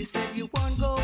You said you won't go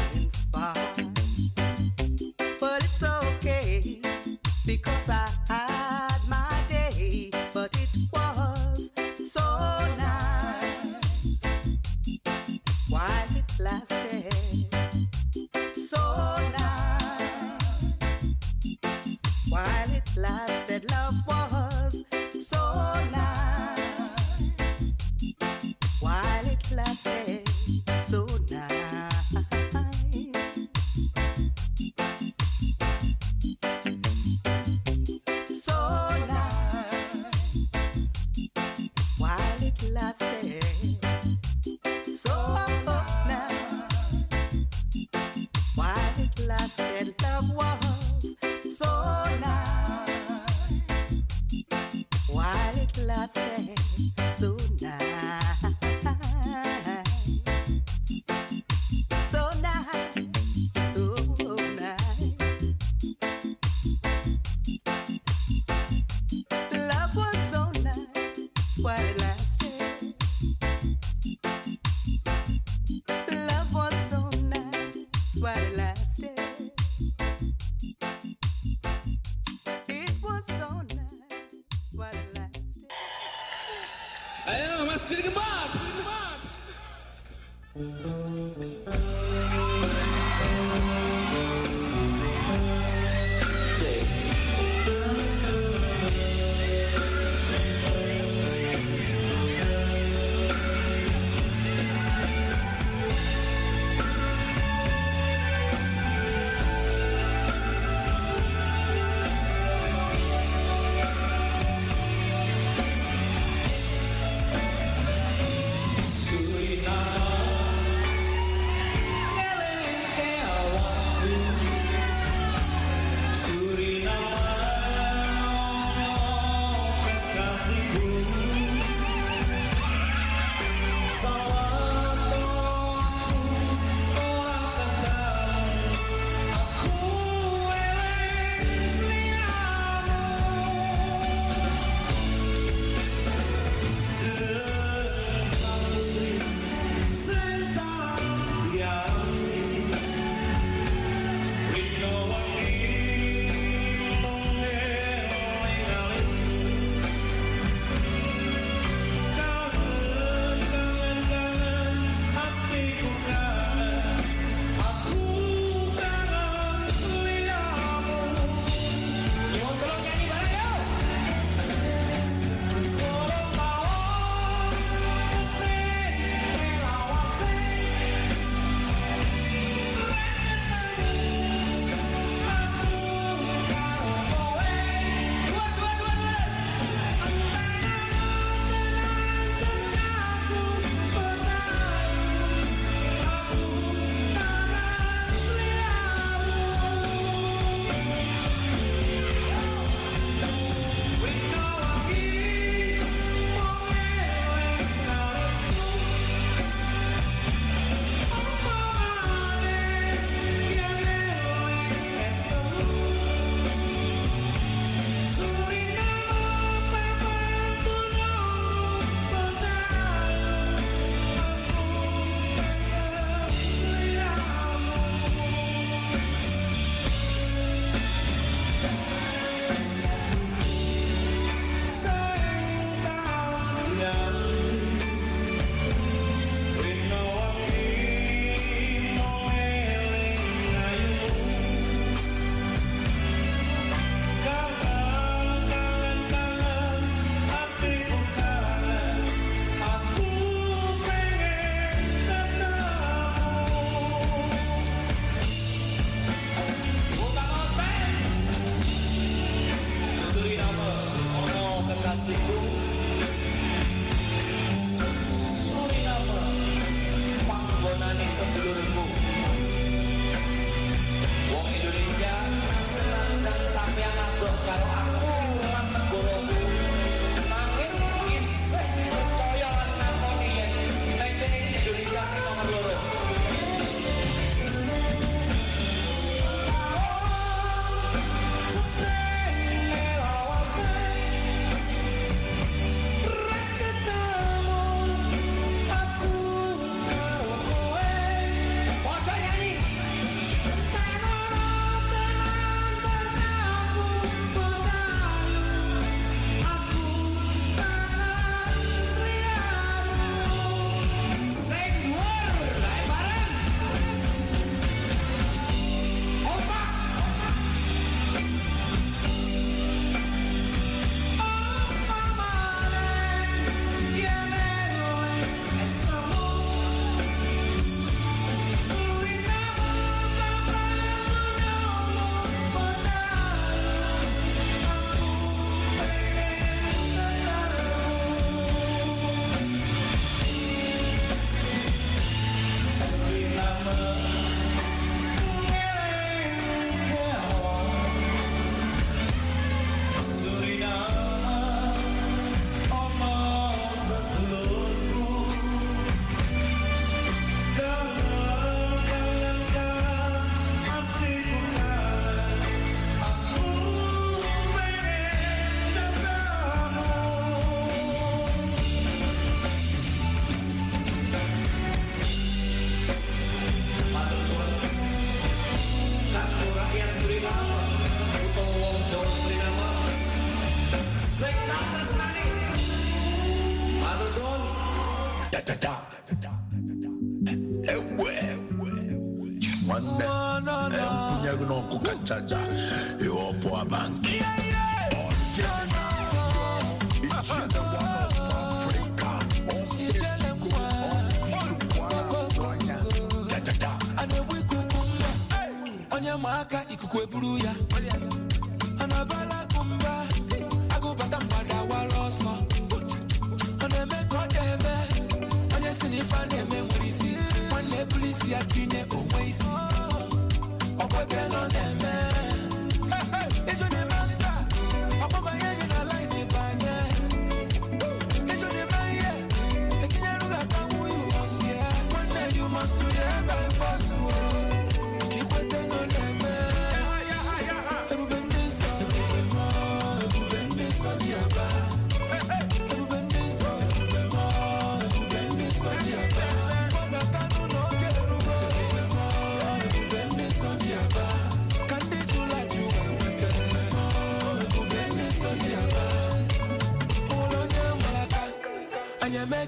kwe buru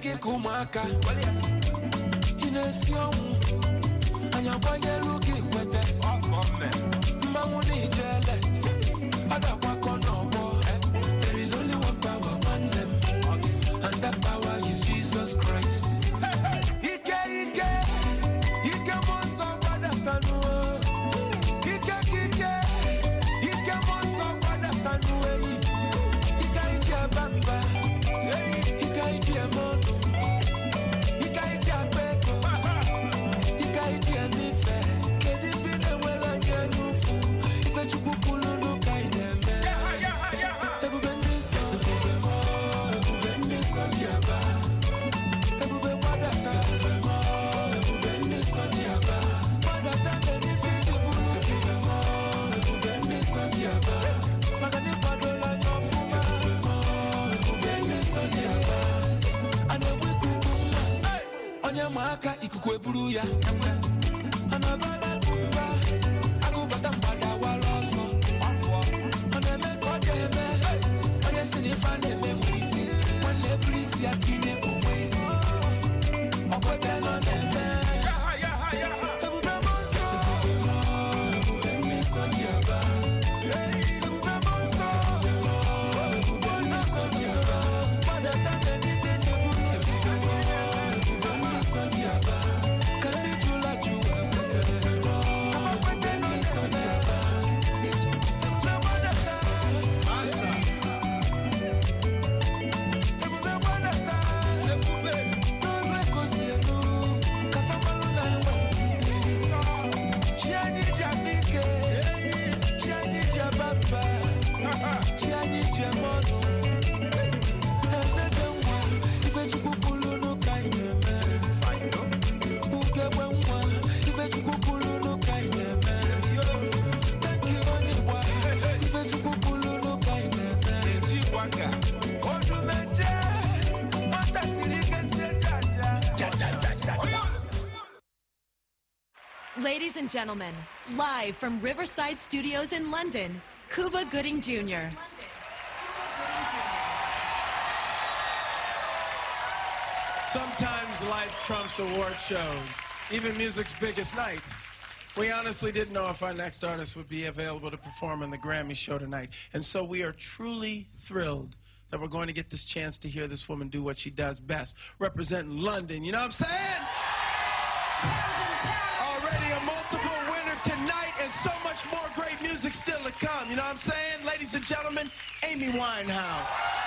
gị ka ụmụaka ị na-esi and gentlemen, live from Riverside Studios in London, Cuba Gooding Jr. Sometimes life trumps award shows, even music's biggest night. We honestly didn't know if our next artist would be available to perform on the Grammy show tonight. And so we are truly thrilled that we're going to get this chance to hear this woman do what she does best, representing London. You know what I'm saying? come. You know what I'm saying? Ladies and gentlemen, Amy Winehouse.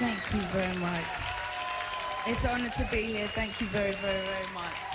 Thank you very much. It's an honor to be here. Thank you very, very, very much.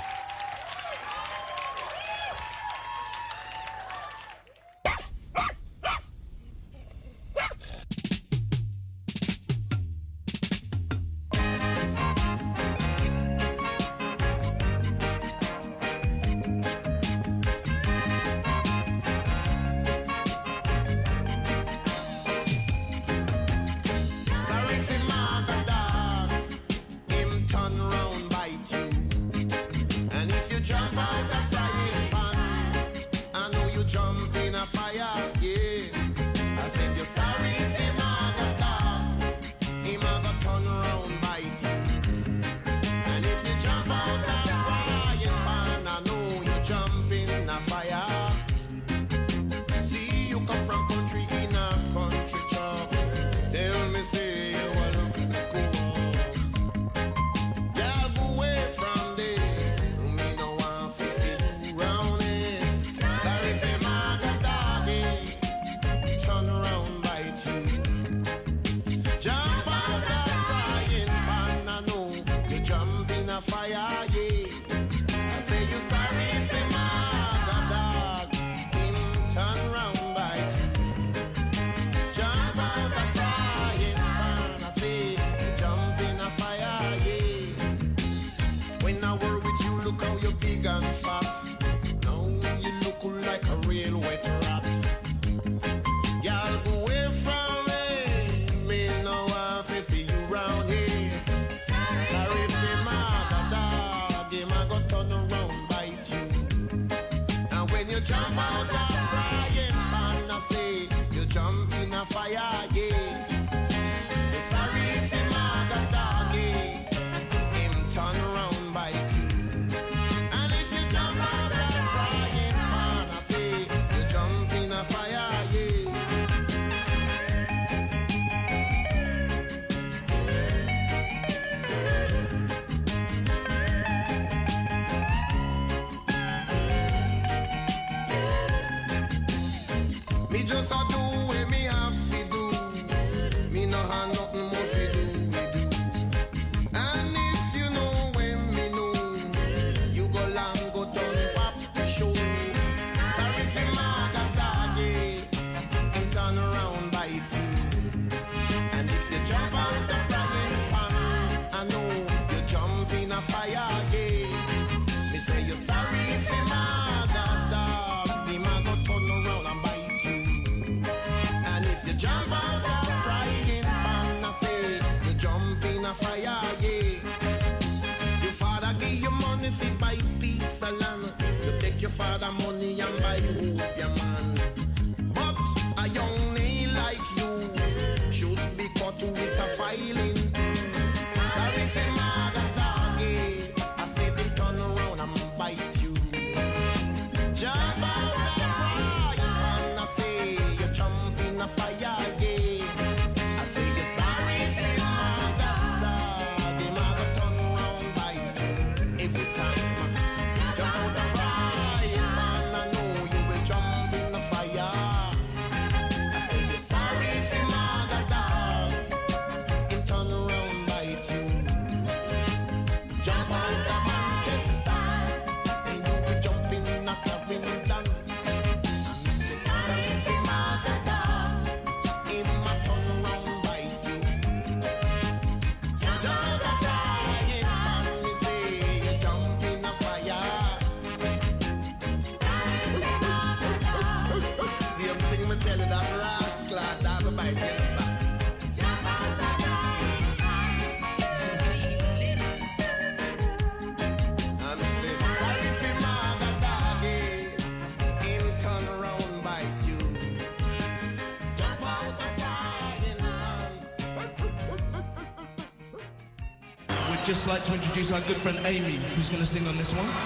just like to introduce our good friend Amy, who's going to sing on this one.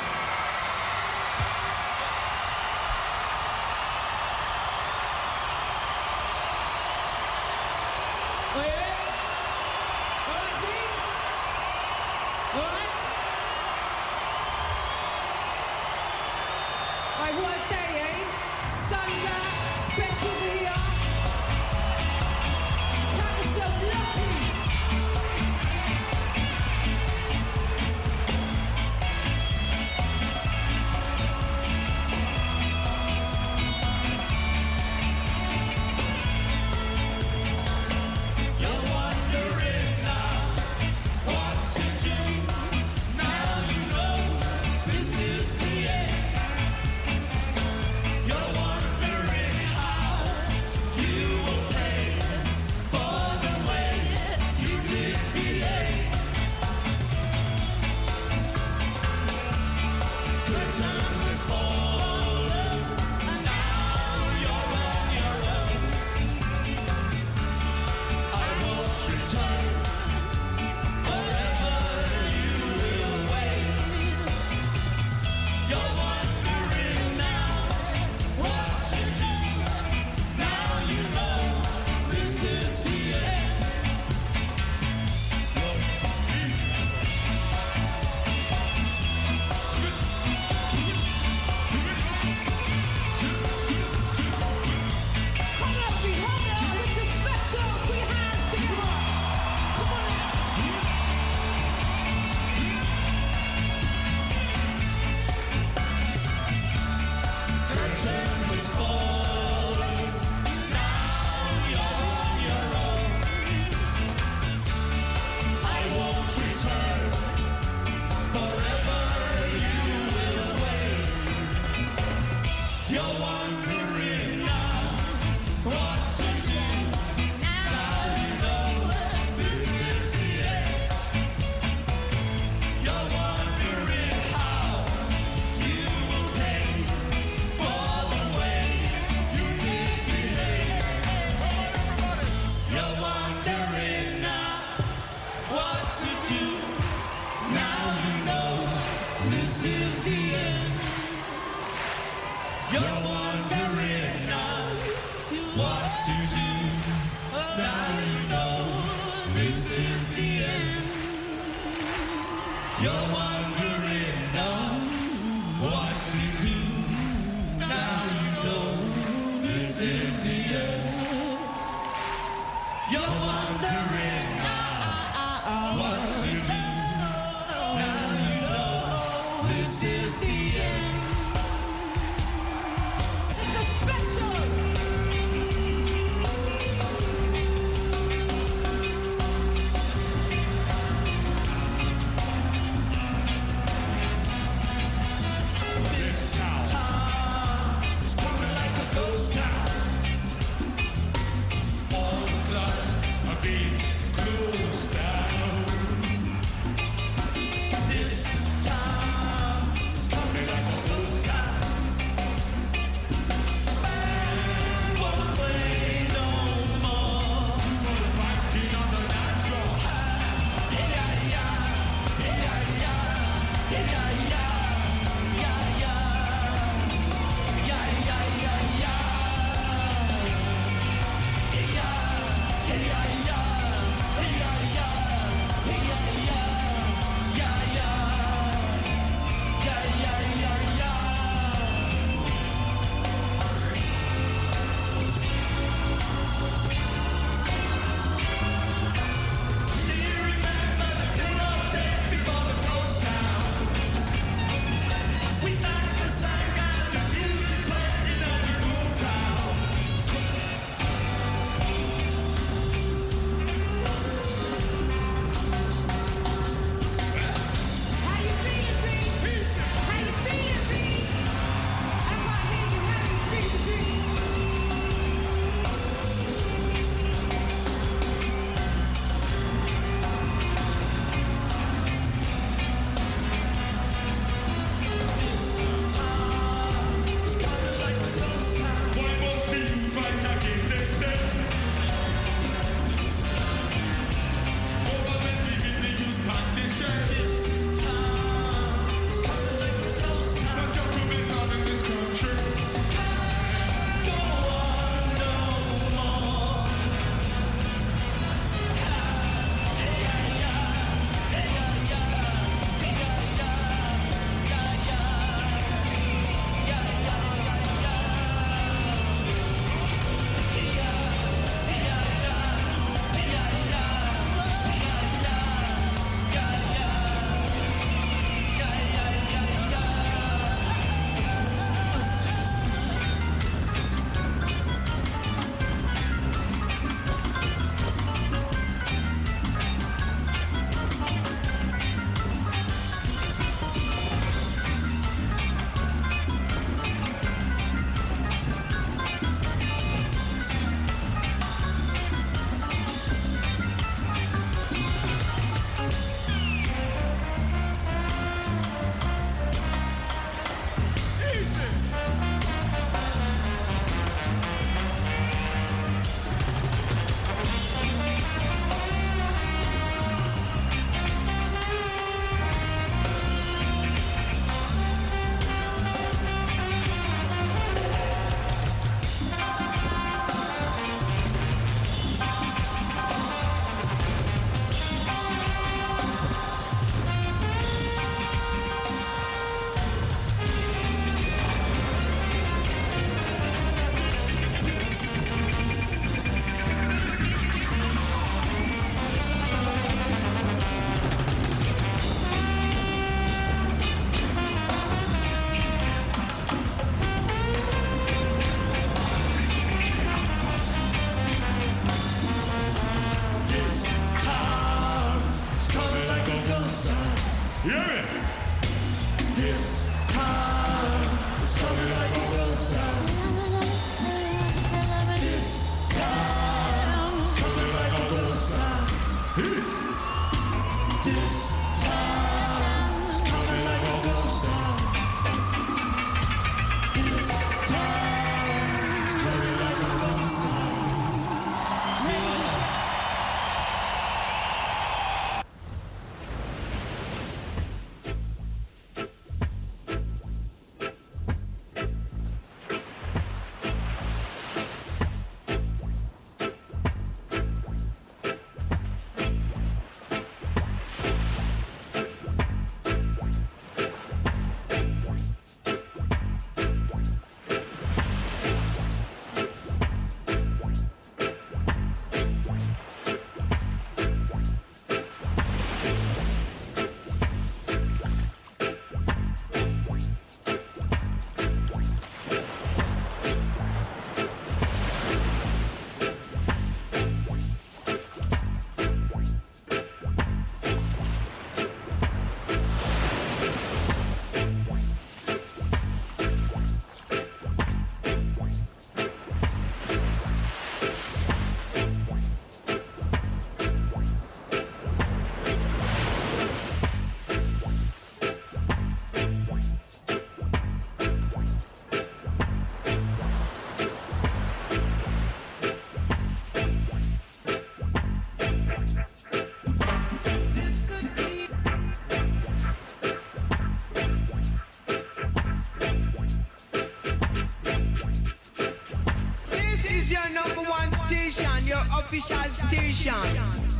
Station.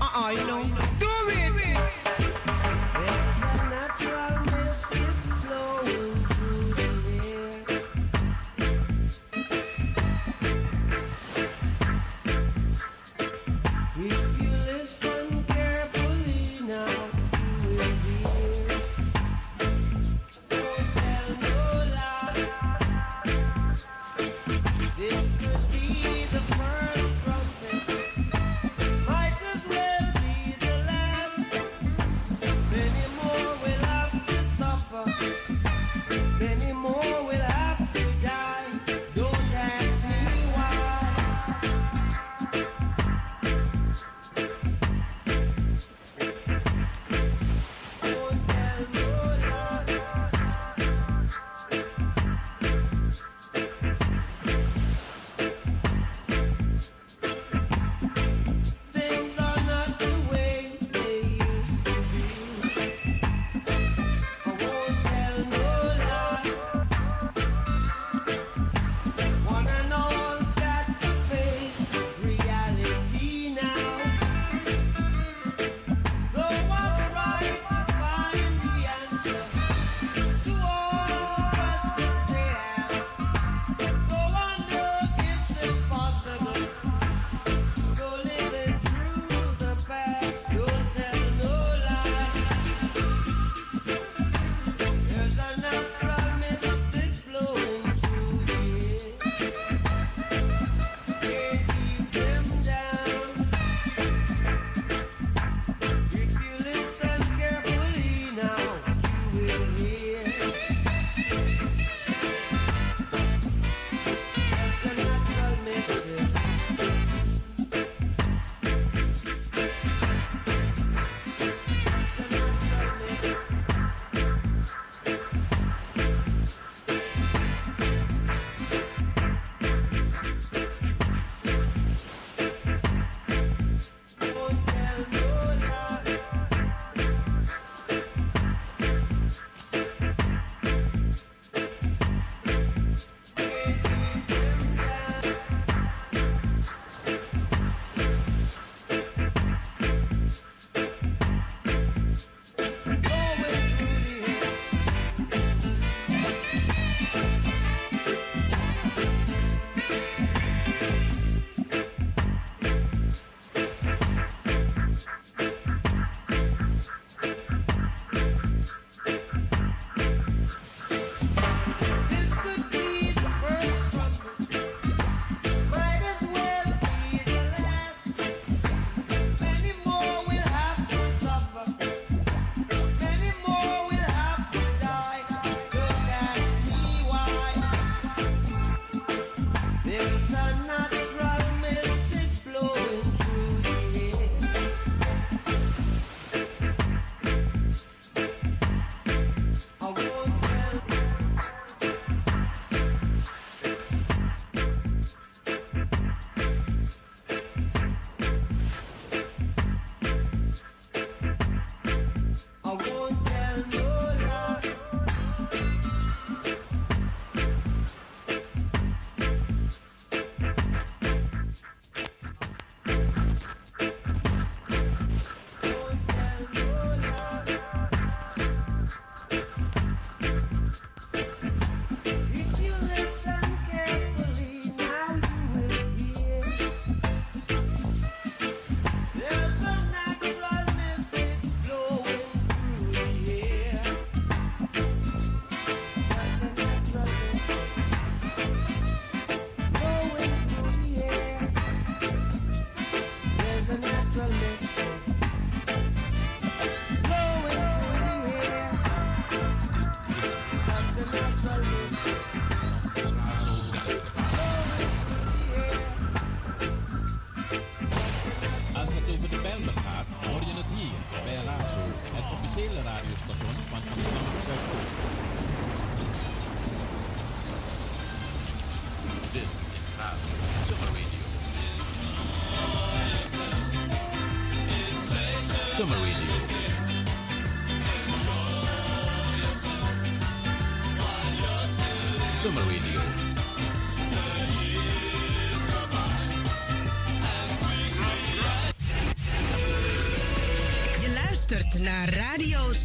Uh-uh, you know.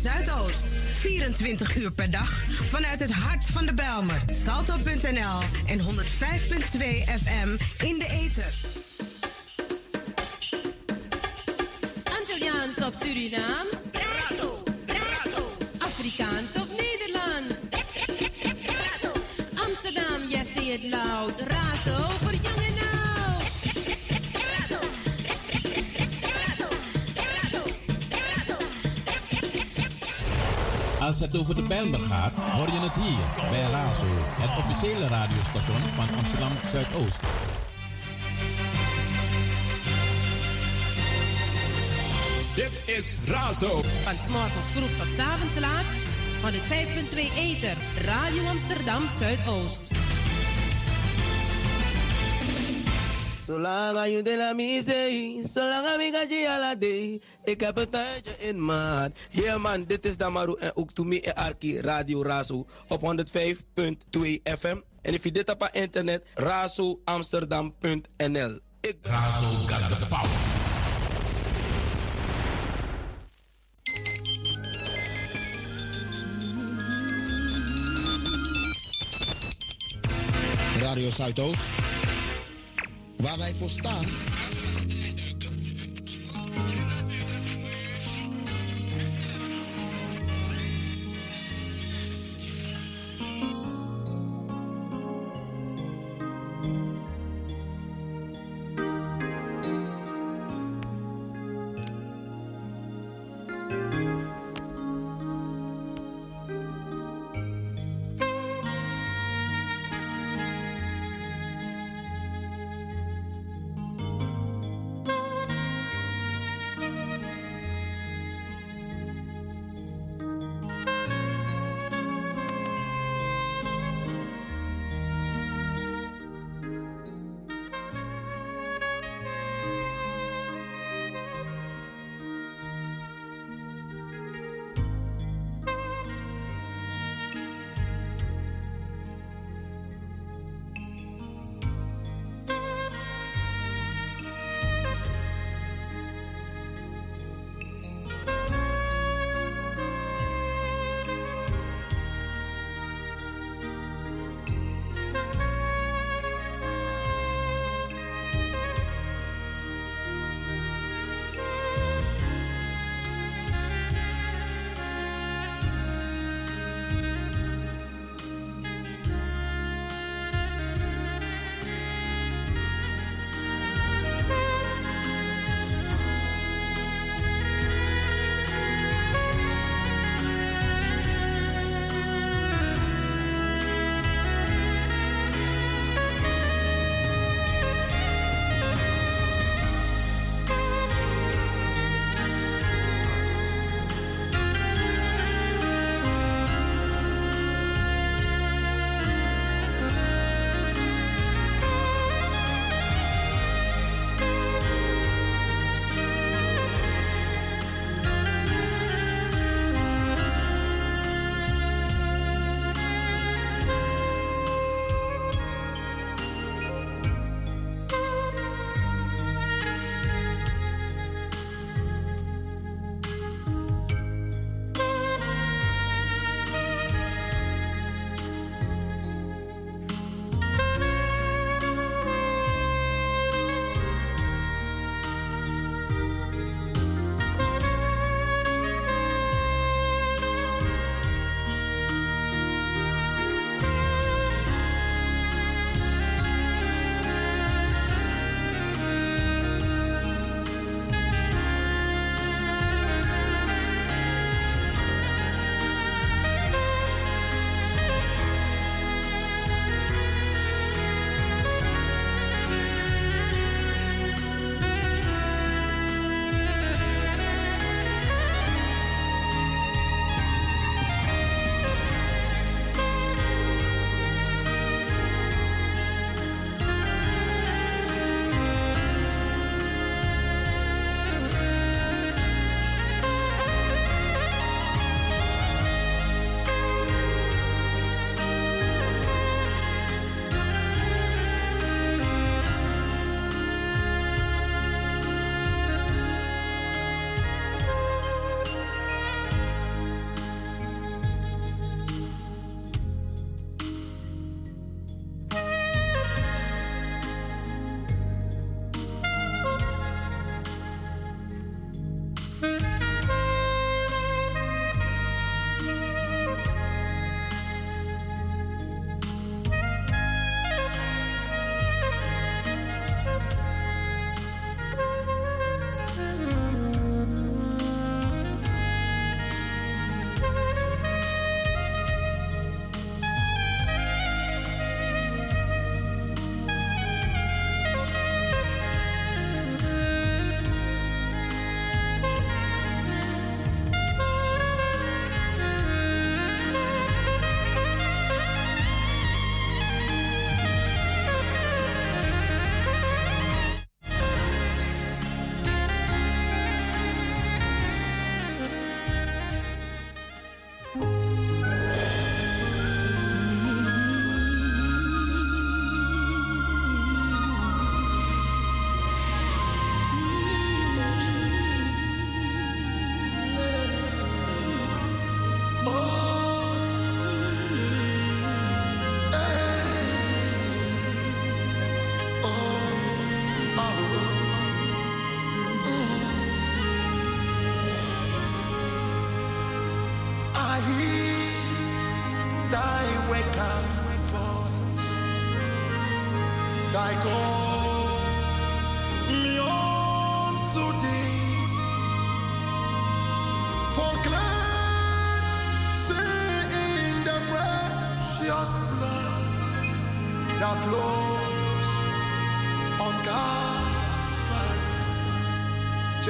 Zuidoost. 24 uur per dag vanuit het hart van de Belmer. Salto.nl en 105.2 FM over de Bijlmer gaat, hoor je het hier bij Razo, het officiële radiostation van Amsterdam Zuidoost. Dit is Razo. Van s'morgens vroeg tot s avonds laat. 105.2 Eter, Radio Amsterdam Zuidoost. Zolang je de la mise, zolang ik je heb een tuintje in maat. Yeah man, dit is Damaru en ook to me en Arki Radio Razo op 105.2 FM. En if je dit op internet, razoamsterdam.nl. Ik ben Razo got the power. Radio Zuidoost. Waar wij voor staan.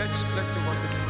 Church, let's sing once again.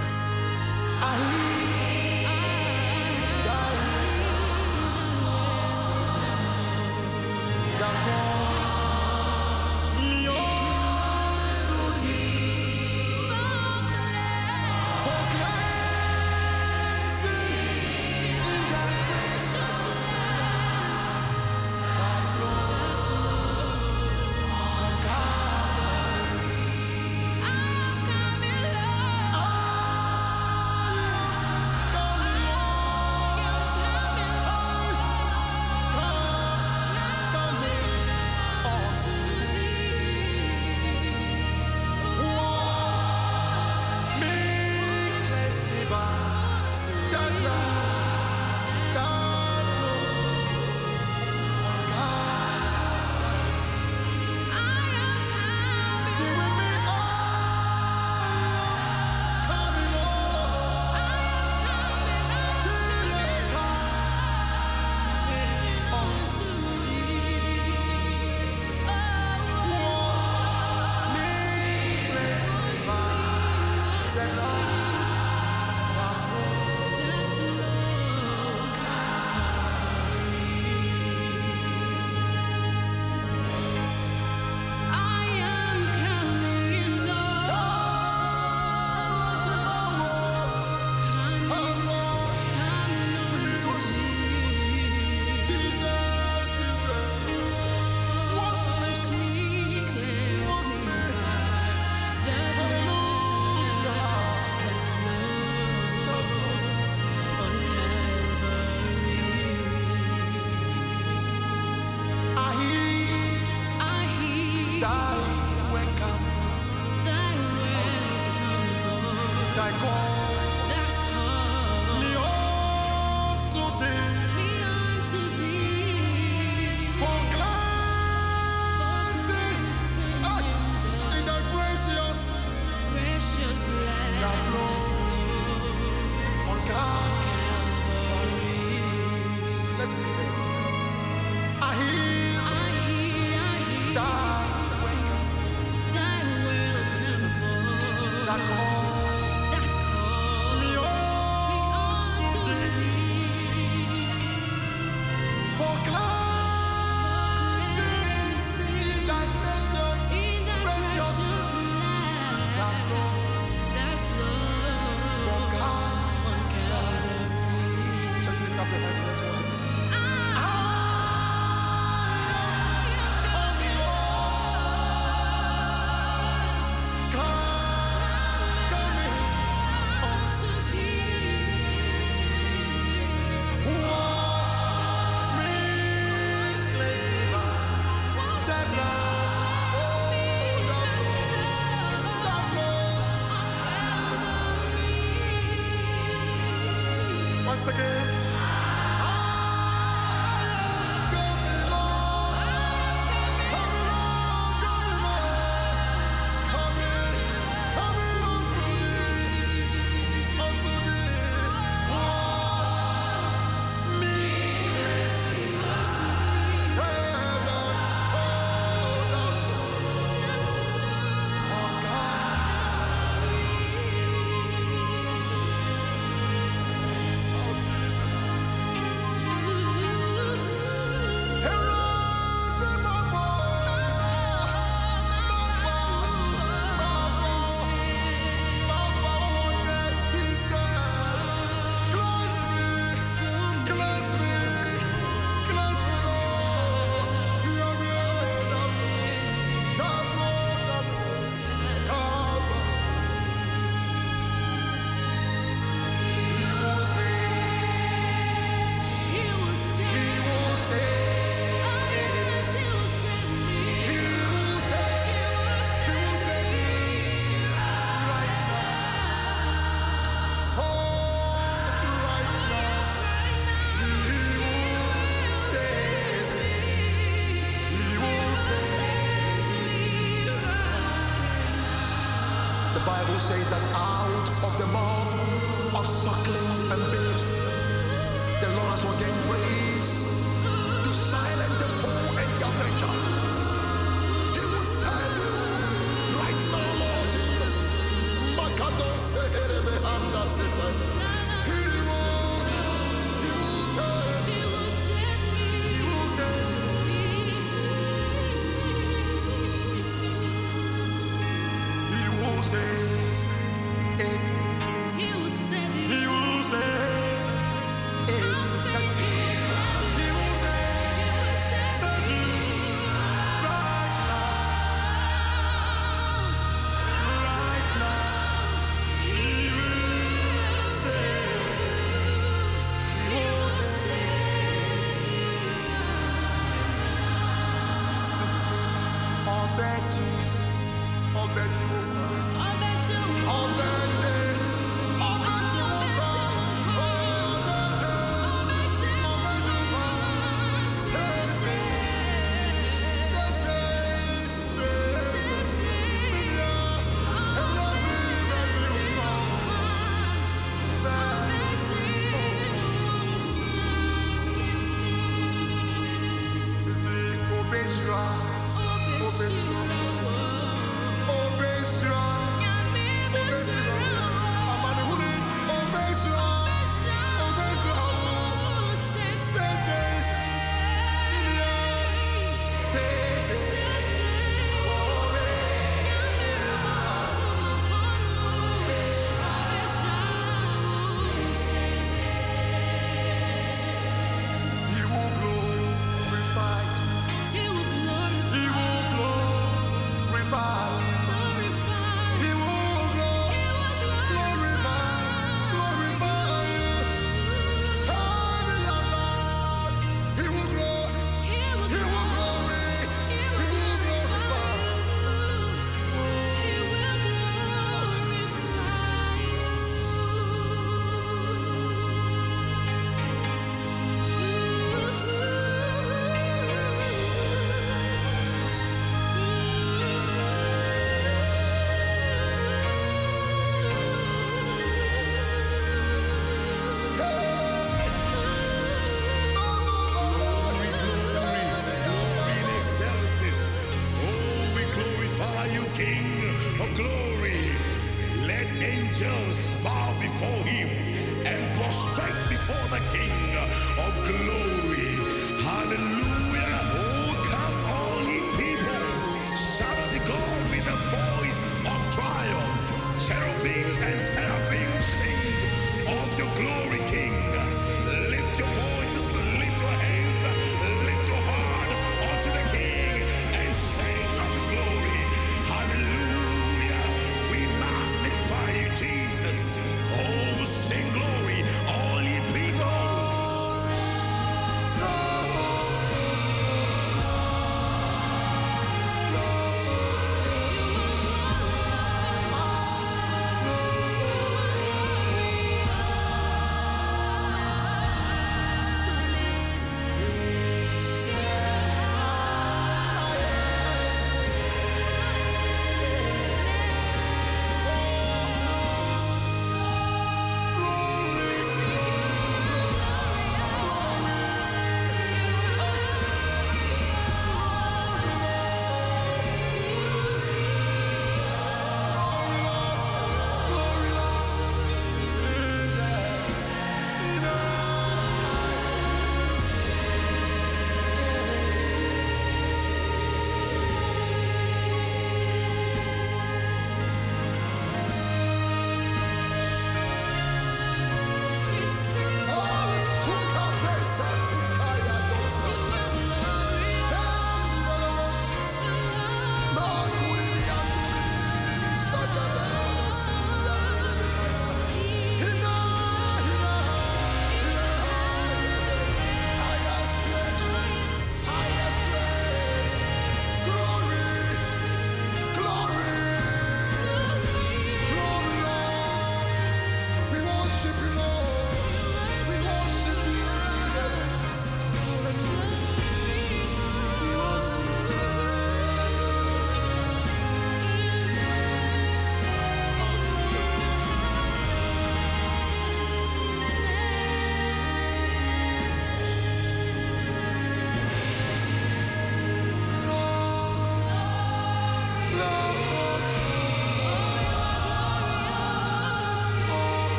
The Lord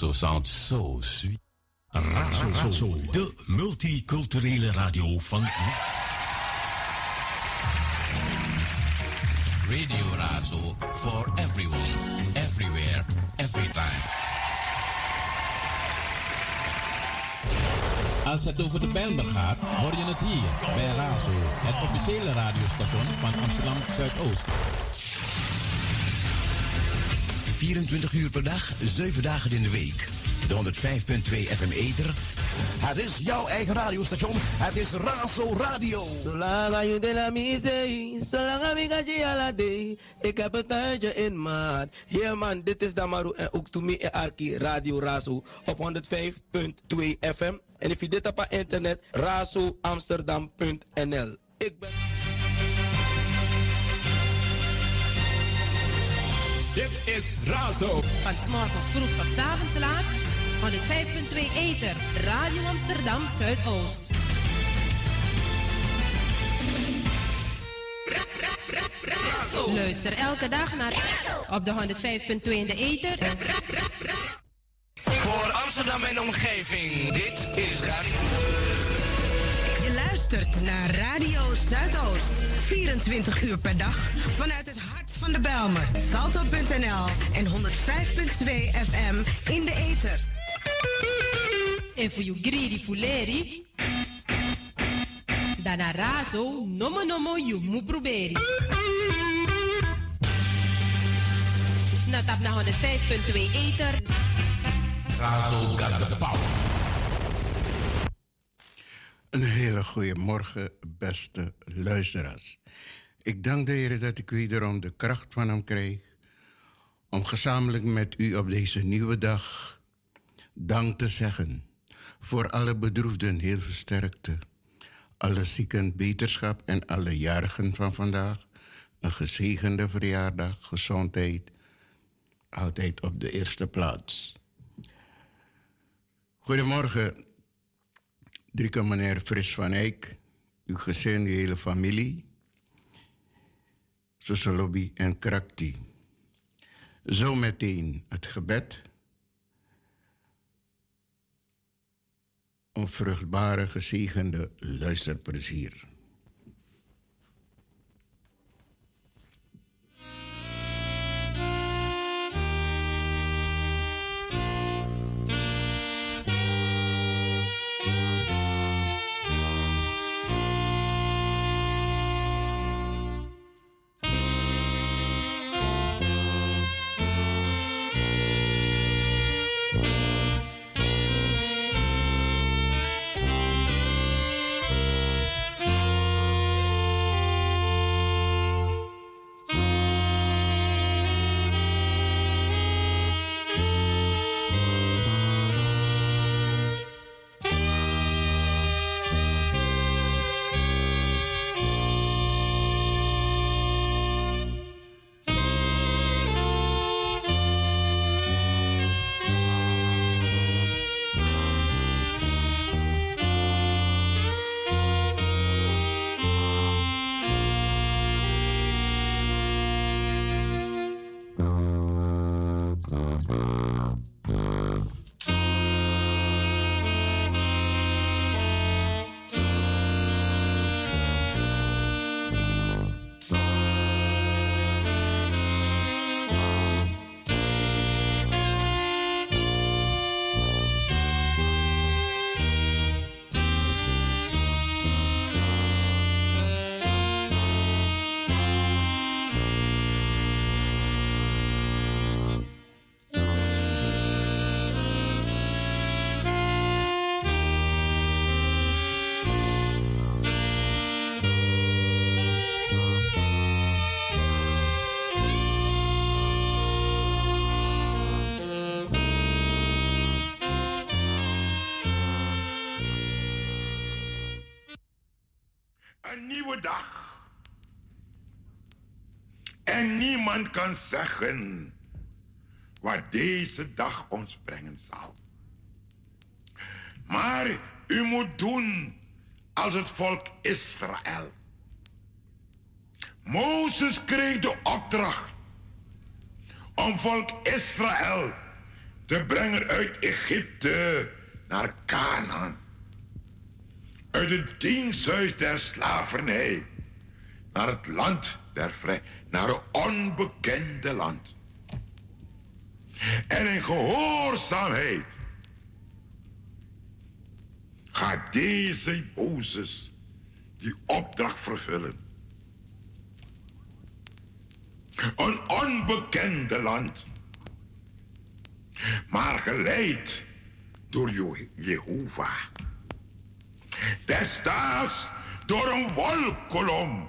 Razo sounds so sweet. Razo, Razo, de multiculturele radio van... Radio Razo for everyone, everywhere, every time. Als het over de Bijlmer gaat, hoor je het hier bij Razo, het officiële radiostation van Amsterdam Zuidoost. 24 uur per dag, 7 dagen in de week. De 105.2 FM Eter. Het is jouw eigen radiostation. Het is Razo Radio. Zolang je de la mise, zolang ik ala day. Ik heb een tuintje in maat. Yeah man, dit is Damaru en ook to me en Arki Radio Razo op 105.2 FM. En if je dit op internet, razoamsterdam.nl. Ik ben... Dit is Razo. Van s'morgens vroeg tot 's avonds laat. 105.2 Eter. Radio Amsterdam Zuidoost. Luister elke dag naar op de 105.2 in de Eter. Voor Amsterdam en omgeving, dit is Radio. Je luistert naar Radio Zuidoost. 24 uur per dag vanuit het van de Belmer. Salto.nl en 105.2 FM in de ether. En voor you greedy fuleri. Dana razo, nomo nomo you mu proberi. Na tap na 105.2 Ether. Razo got the power. Een hele goede morgen, beste luisteraars. Ik dank de Heer dat ik wederom de kracht van Hem krijg om gezamenlijk met u op deze nieuwe dag dank te zeggen voor alle bedroefden heel versterkte, alle zieken beterschap en alle jarigen van vandaag een gezegende verjaardag, gezondheid, altijd op de eerste plaats. Goedemorgen, Drieke meneer Fris van Eyck, uw gezin, uw hele familie, Lobby en Krakti. Zometeen het gebed. Een vruchtbare, gezegende luisterplezier. Kan zeggen wat deze dag ons brengen zal. Maar u moet doen als het volk Israël. Mozes kreeg de opdracht om volk Israël te brengen uit Egypte naar Canaan. Uit het diensthuis der slavernij naar het land der vrij, naar het onbekende land. En in gehoorzaamheid gaat deze Mozes die opdracht vervullen. Een onbekende land, maar geleid door Je- Jehovah. Desdaags door een wolkolom,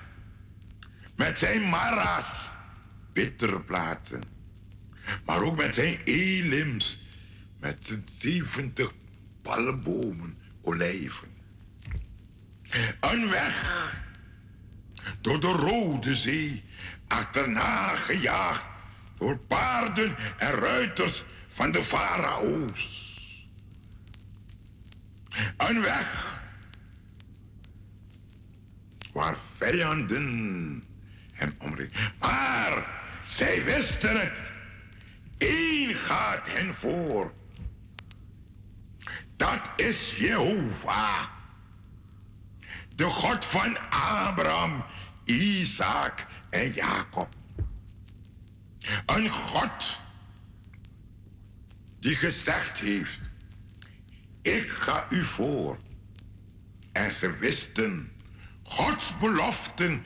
met zijn mara's, bitterplaten. Maar ook met zijn elims, met zijn 70 palmbomen, olijven. Een weg door de Rode Zee, achterna gejaagd door paarden en ruiters van de farao's. Een weg waar vijanden hem. Maar zij wisten het. Gaat hen voor. Dat is Jehovah. De God van Abraham, Isaac en Jacob. Een God die gezegd heeft, ik ga u voor. En ze wisten, Gods beloften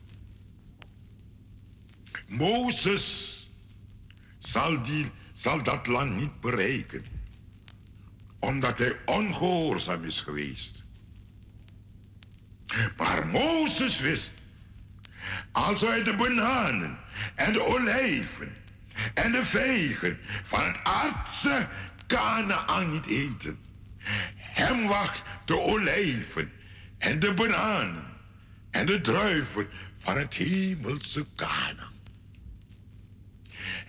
Mozes zal, die, zal dat land niet bereiken, omdat hij ongehoorzaam is geweest. Maar Mozes wist, als hij de bananen en de olijven en de vegen van het aardse Canaan niet eten, hem wacht de olijven en de bananen en de druiven van het hemelse Canaan.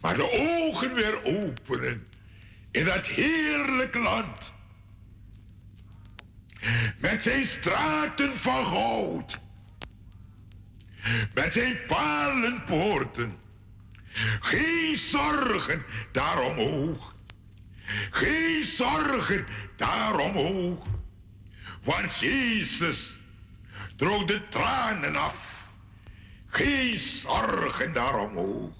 maar de ogen weer openen in dat heerlijk land. Met zijn straten van goud. Met zijn palenpoorten. Geen zorgen daaromhoog. Geen zorgen daaromhoog. Want Jezus droog de tranen af. Geen zorgen daaromhoog.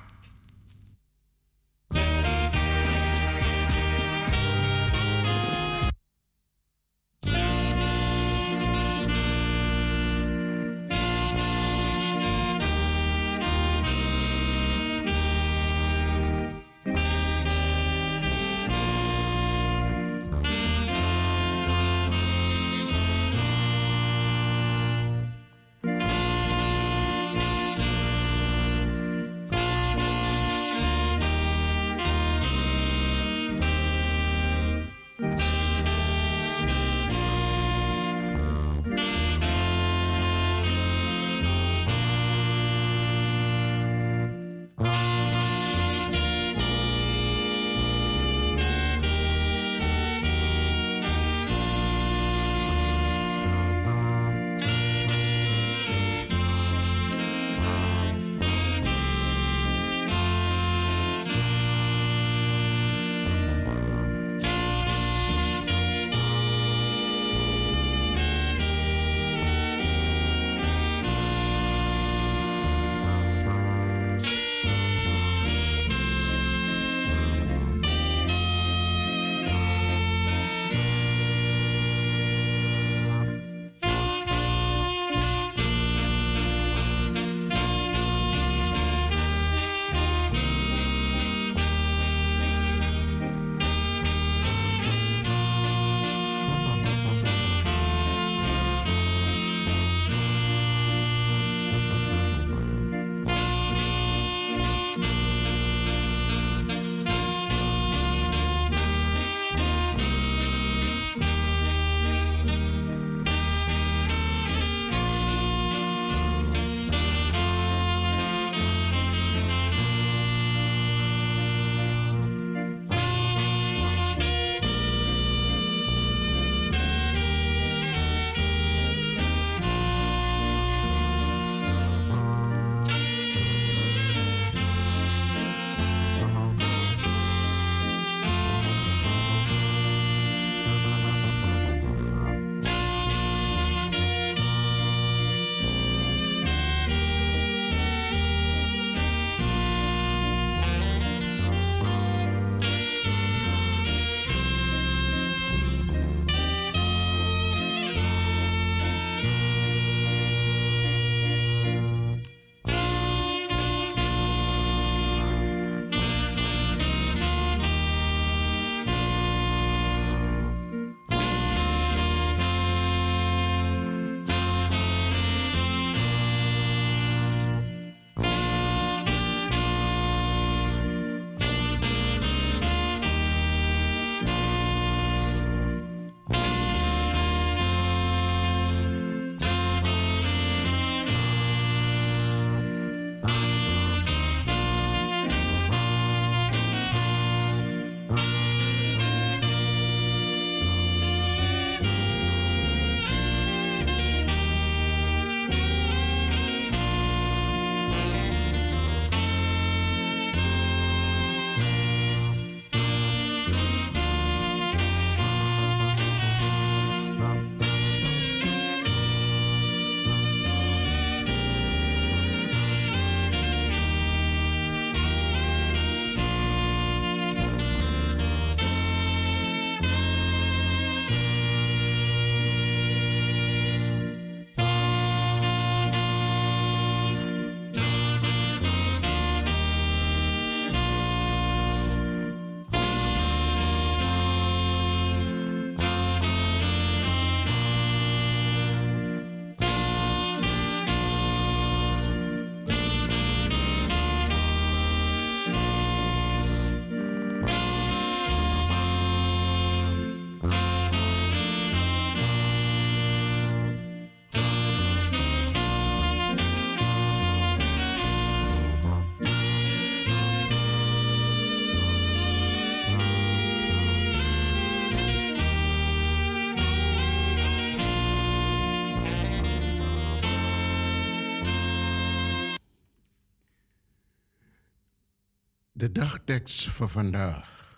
Dagtekst van vandaag.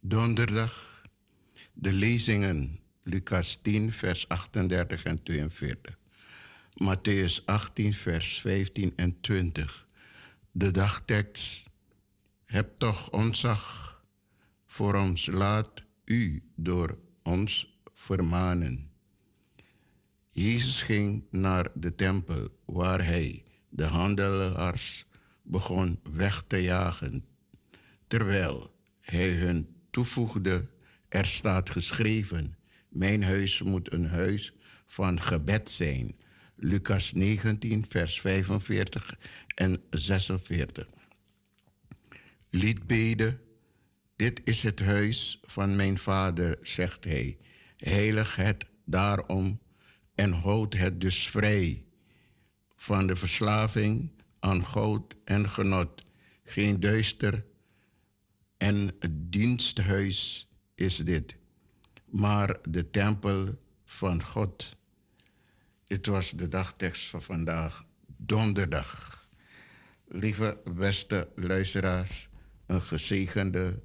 Donderdag. De lezingen. Lucas 10, vers 38 en 42. Matthäus 18, vers 15 en 20. De dagtekst. Heb toch ontzag voor ons. Laat u door ons vermanen. Jezus ging naar de tempel waar hij de handelaars begon weg te jagen, terwijl hij hun toevoegde, er staat geschreven, mijn huis moet een huis van gebed zijn. Lucas 19, vers 45 en 46. Liedbeden, dit is het huis van mijn vader, zegt hij. Heilig het daarom en houd het dus vrij van de verslaving aan goud en genot. Geen duister en diensthuis is dit, maar de tempel van God. Dit was de dagtekst van vandaag, donderdag. Lieve beste luisteraars, een gezegende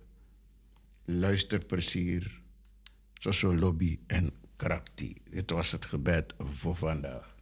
luisterplezier, zoals lobby en krakti. Dit was het gebed voor vandaag.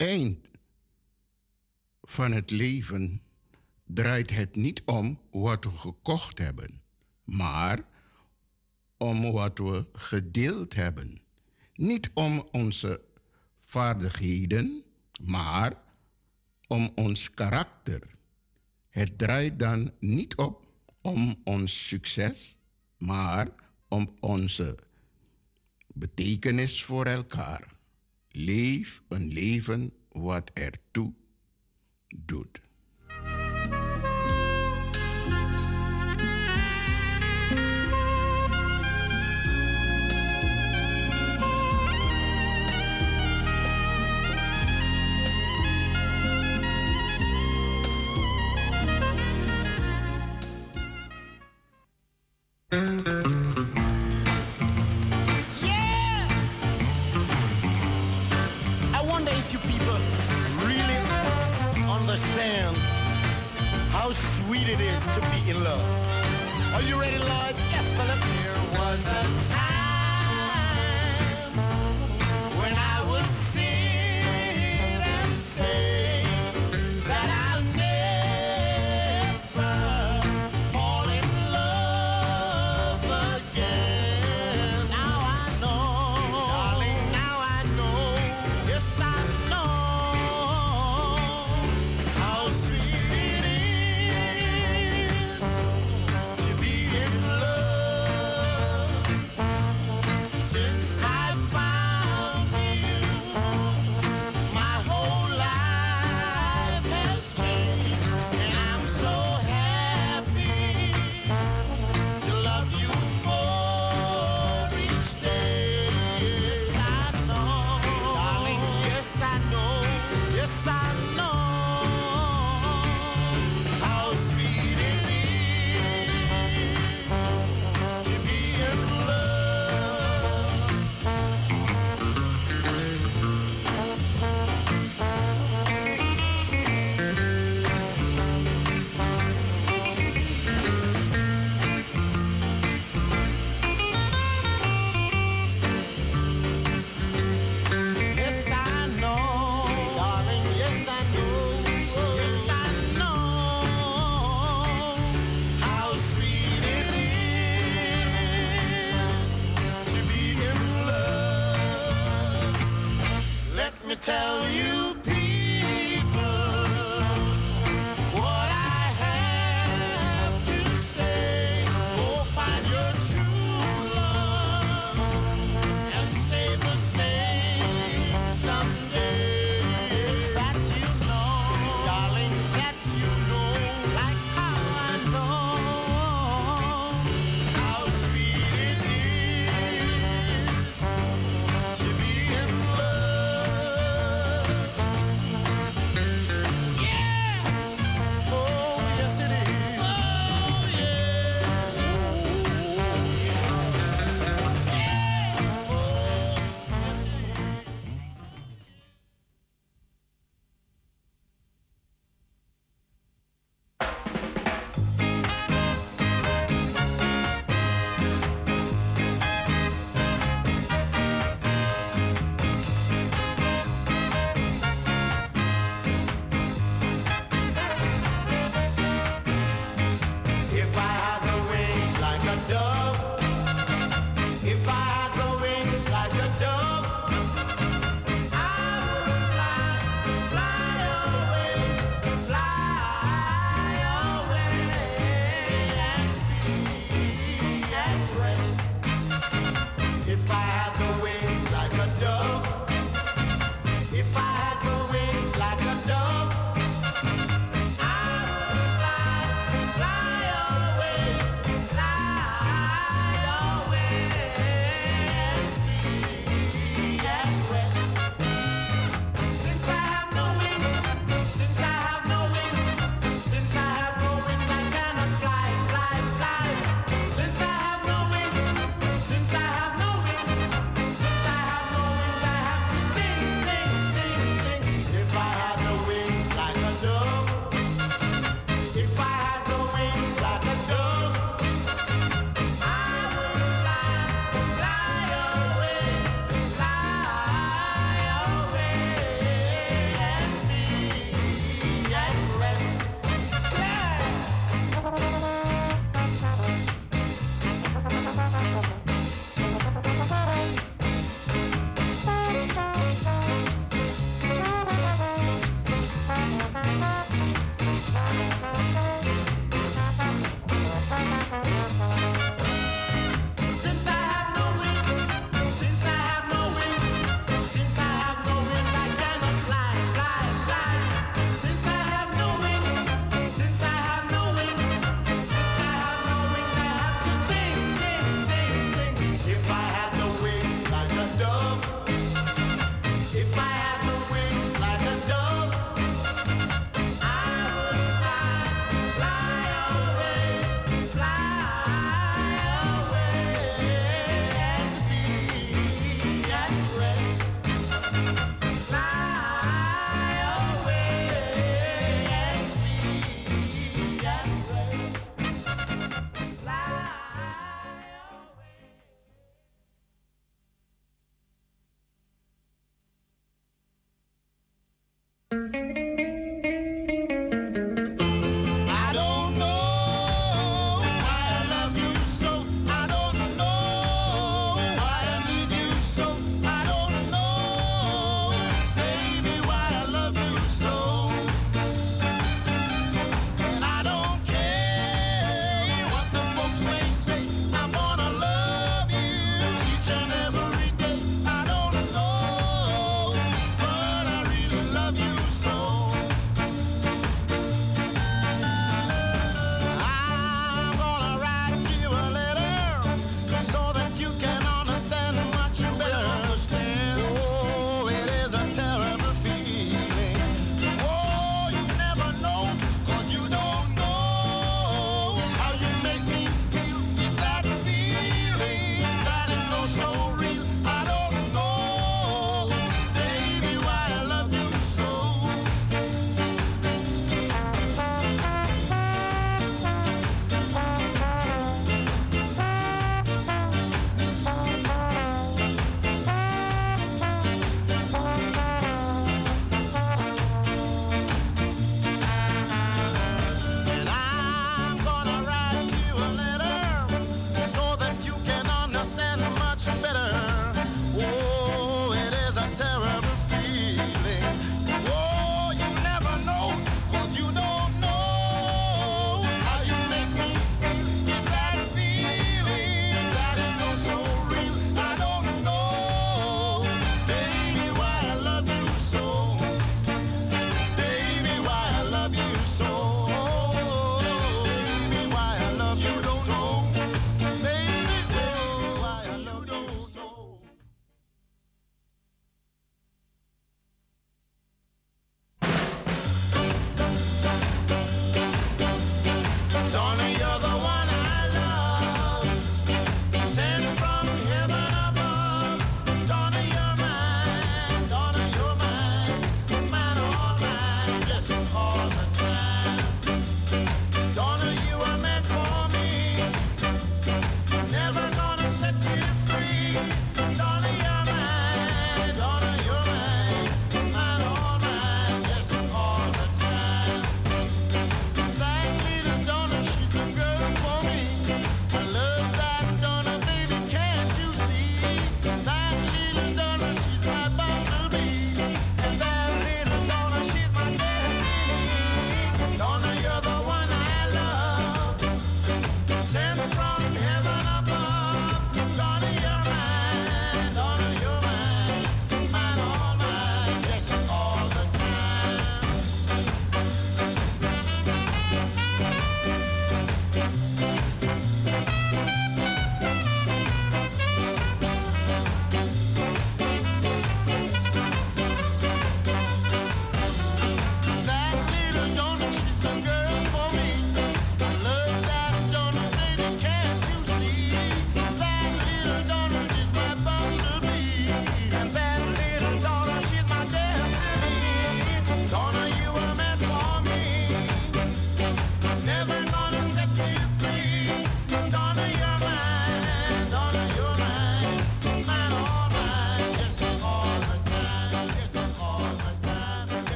Eind van het leven draait het niet om wat we gekocht hebben, maar om wat we gedeeld hebben. Niet om onze vaardigheden, maar om ons karakter. Het draait dan niet op om ons succes, maar om onze betekenis voor elkaar. Leef een leven wat ertoe doet. If you people really understand how sweet it is to be in love. Are you ready, Lord? Yes, Philip. There was a time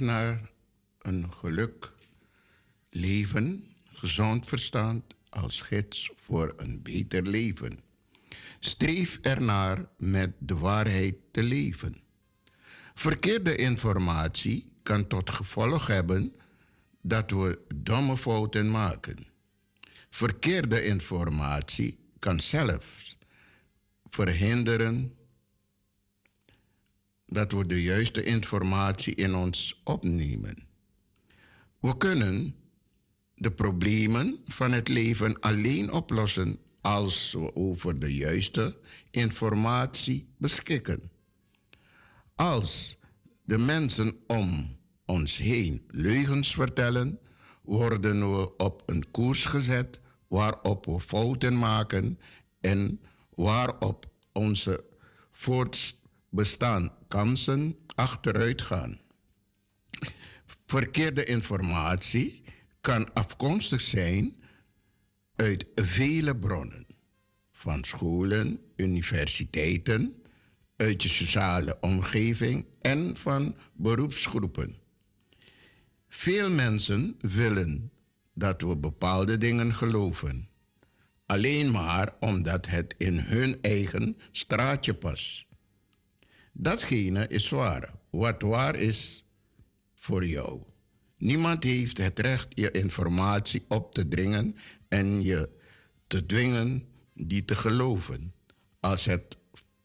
naar een geluk leven, gezond verstand als gids voor een beter leven. Streef ernaar met de waarheid te leven. Verkeerde informatie kan tot gevolg hebben dat we domme fouten maken. Verkeerde informatie kan zelfs verhinderen dat we de juiste informatie in ons opnemen. We kunnen de problemen van het leven alleen oplossen als we over de juiste informatie beschikken. Als de mensen om ons heen leugens vertellen, worden we op een koers gezet waarop we fouten maken en waarop onze voortbestaan kansen achteruit gaan. Verkeerde informatie kan afkomstig zijn uit vele bronnen, van scholen, universiteiten, uit je sociale omgeving en van beroepsgroepen. Veel mensen willen dat we bepaalde dingen geloven, alleen maar omdat het in hun eigen straatje past. Datgene is waar. Wat waar is voor jou. Niemand heeft het recht je informatie op te dringen en je te dwingen die te geloven. Als het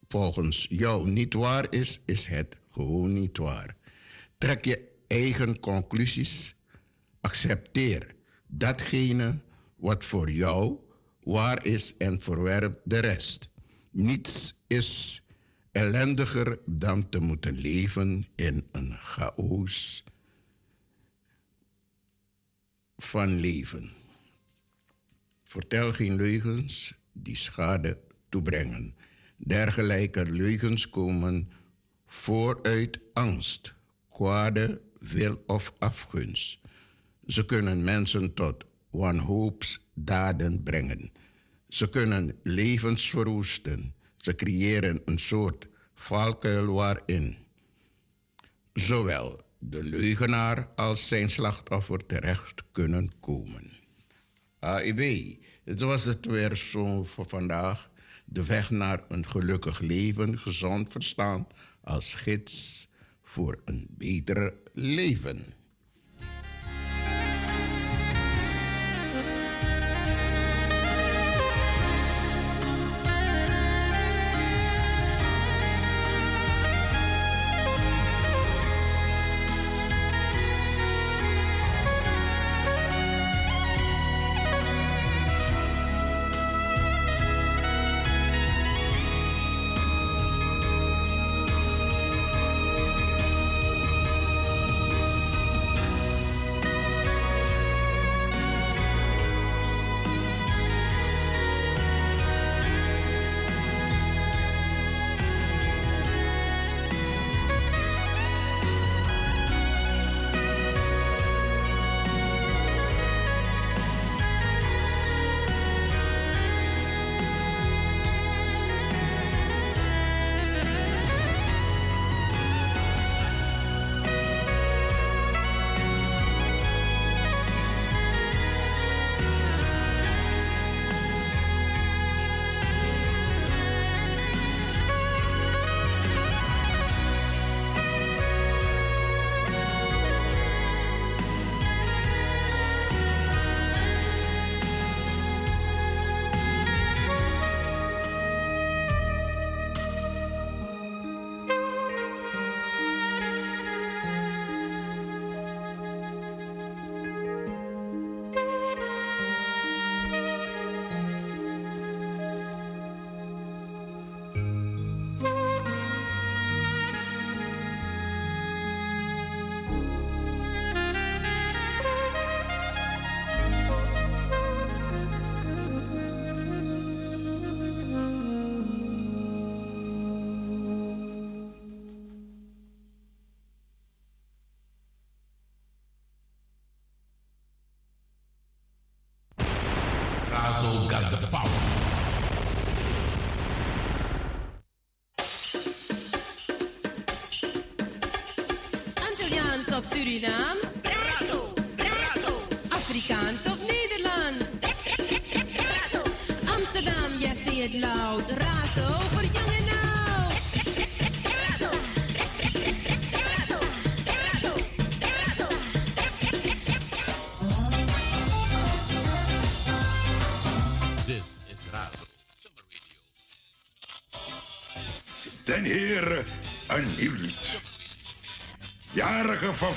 volgens jou niet waar is, is het gewoon niet waar. Trek je eigen conclusies. Accepteer datgene wat voor jou waar is en verwerp de rest. Niets is ellendiger dan te moeten leven in een chaos van leven. Vertel geen leugens die schade toebrengen. Dergelijke leugens komen vooruit angst, kwade wil of afgunst. Ze kunnen mensen tot wanhoopsdaden brengen. Ze kunnen levens verwoesten. Ze creëren een soort valkuil waarin zowel de leugenaar als zijn slachtoffer terecht kunnen komen. AIB, het was het weer zo voor vandaag. De weg naar een gelukkig leven, gezond verstaan als gids voor een beter leven.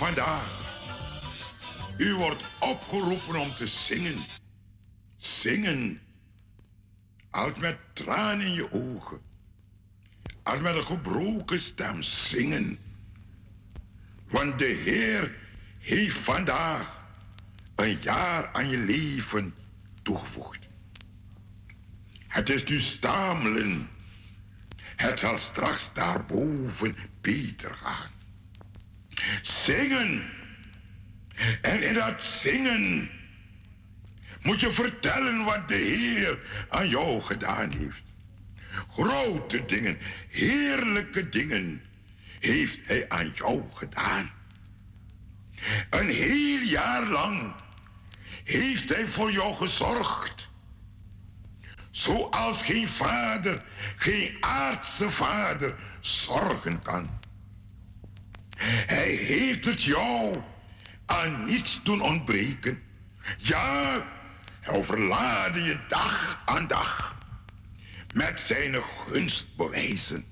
Vandaag. U wordt opgeroepen om te zingen. Zingen. Als met tranen in je ogen. Als met een gebroken stem zingen. Want de Heer heeft vandaag een jaar aan je leven toegevoegd. Het is nu stamelen. Het zal straks daarboven beter gaan. Zingen. En in dat zingen moet je vertellen wat de Heer aan jou gedaan heeft. Grote dingen, heerlijke dingen heeft Hij aan jou gedaan. Een heel jaar lang heeft Hij voor jou gezorgd. Zoals geen vader, geen aardse vader zorgen kan. Hij heeft het jou aan niets doen ontbreken. Ja, hij overlaadde je dag aan dag met zijn gunstbewijzen.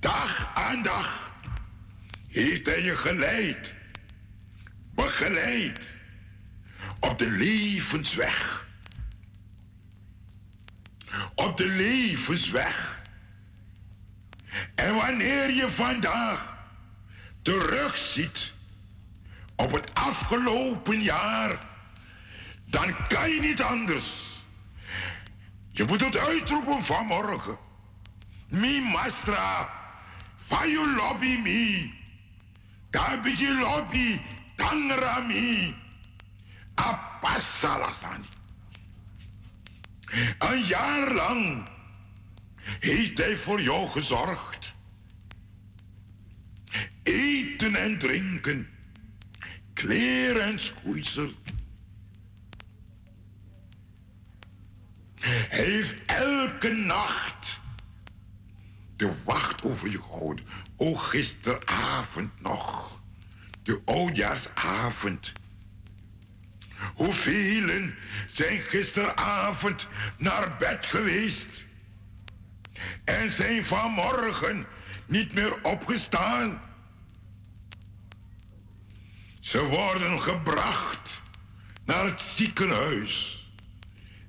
Dag aan dag heeft hij je geleid, begeleid op de levensweg op de levensweg. En wanneer je vandaag terugziet op het afgelopen jaar, dan kan je niet anders. Je moet het uitroepen vanmorgen. Mi mastra, fa you lobby me. Kabiji lobby, tangra mi. Apassalasani. Een jaar lang heeft hij voor jou gezorgd. Eten en drinken, kleren en schoeisel. Hij heeft elke nacht de wacht over je gehouden. O gisteravond nog, de oudjaarsavond. Hoeveel zijn gisteravond naar bed geweest en zijn vanmorgen niet meer opgestaan? Ze worden gebracht naar het ziekenhuis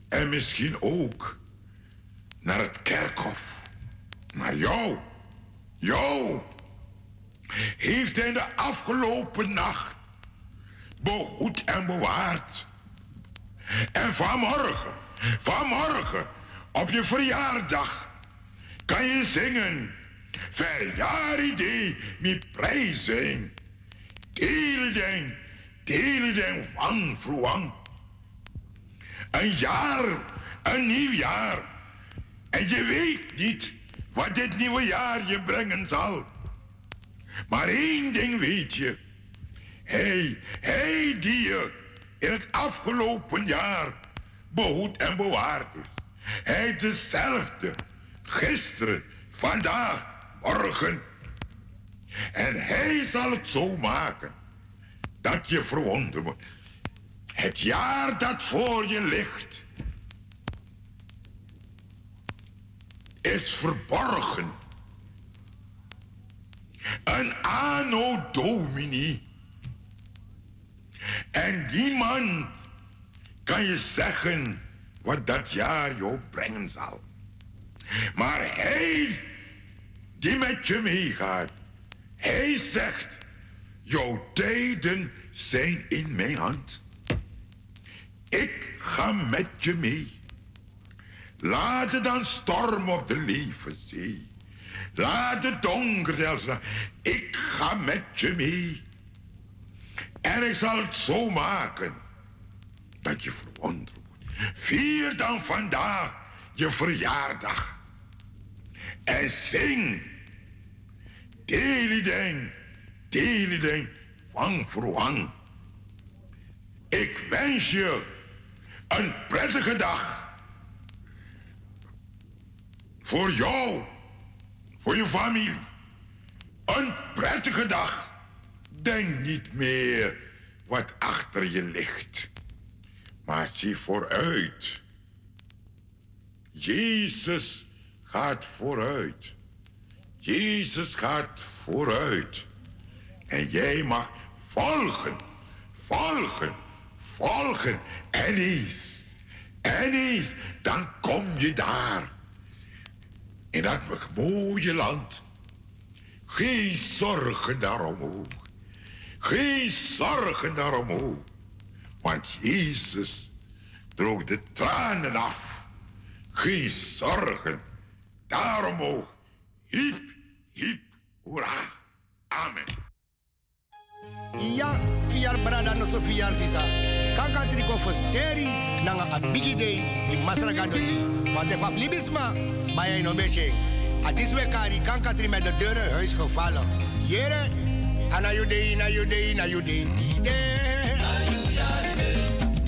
en misschien ook naar het kerkhof. Maar jou, jou, heeft hij de afgelopen nacht behoed en bewaard. En vanmorgen, vanmorgen, op je verjaardag, kan je zingen. Verjaardag mi prijzen. Teleden, teleden van vroeg. Een jaar, een nieuw jaar. En je weet niet wat dit nieuwe jaar je brengen zal. Maar één ding weet je. Hij, hij die je in het afgelopen jaar behoed en bewaard is. Hij dezelfde. Gisteren, vandaag, morgen. En hij zal het zo maken dat je verwonderd wordt. Het jaar dat voor je ligt is verborgen. Een anno domini. En niemand kan je zeggen wat dat jaar jou brengen zal. Maar hij die met je meegaat, hij zegt, jouw tijden zijn in mijn hand. Ik ga met je mee. Laat het dan stormen op de levenzee. Laat het donker zelfs. Ik ga met je mee. En ik zal het zo maken dat je verwonderd wordt. Vier dan vandaag je verjaardag. En zing telideng, telideng voor wang. Ik wens je een prettige dag. Voor jou, voor je familie. Een prettige dag. Denk niet meer wat achter je ligt. Maar zie vooruit. Jezus gaat vooruit. Jezus gaat vooruit. En jij mag volgen, volgen, volgen. En eens, en eens, dan kom je daar. In dat mooie land. Geen zorgen daaromhoog. Geen zorgen daaromhoog. Want Jezus droog de tranen af. Geen zorgen daaromhoog. Hiep. Hip, hoera, amen. Ja, vier brada no so sisa. Kaka triko fosteri nanga abigi day di masraka doji. Want de faflibisma, bij no beshe. Adis kari kanka tri met de dure huis gevallen. Jere, ana judei, na judei, na judei, die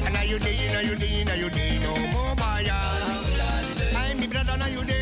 Ana judei, na judei, na judei, no mo. a mi brada na.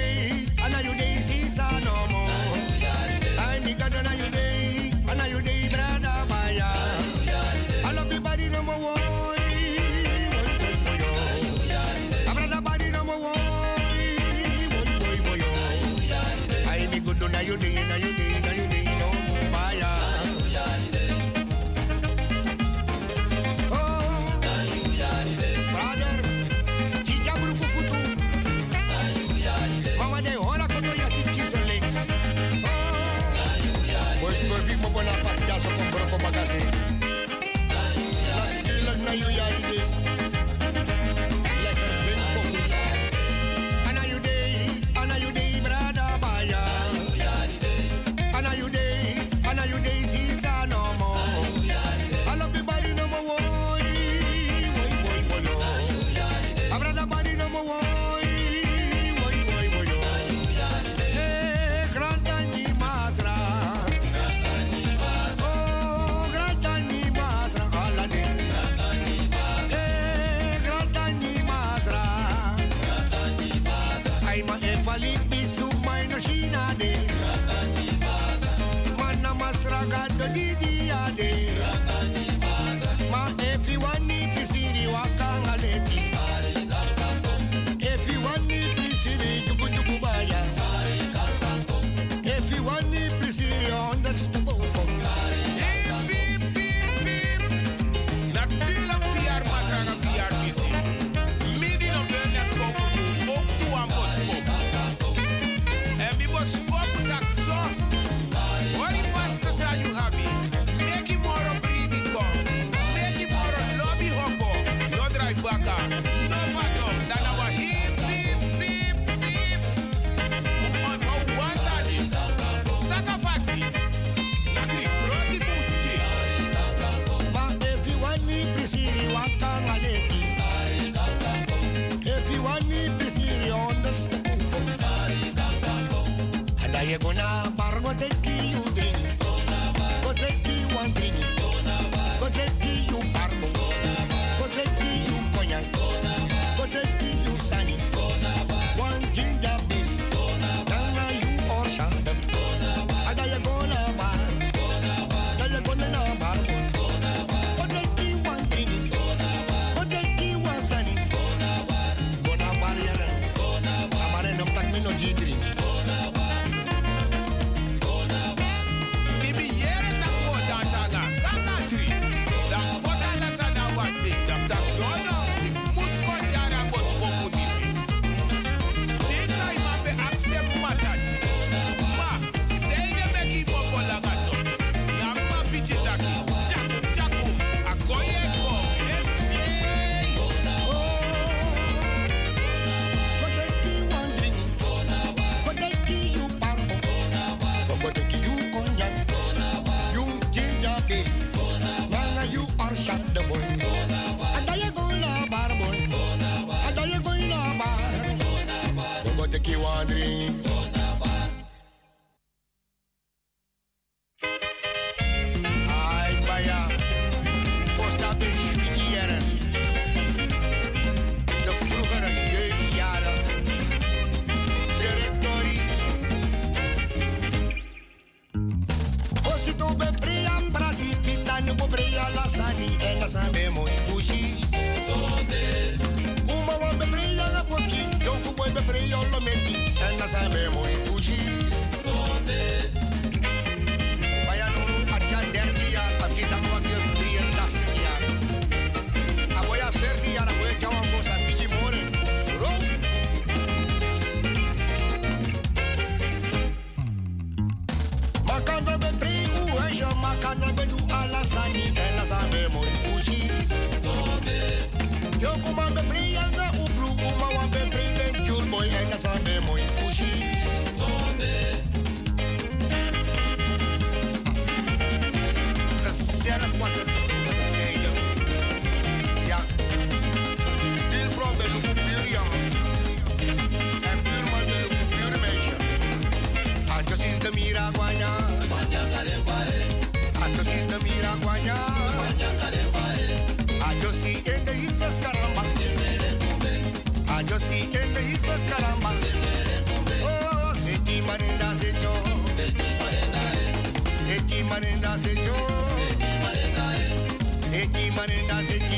Se ti marenda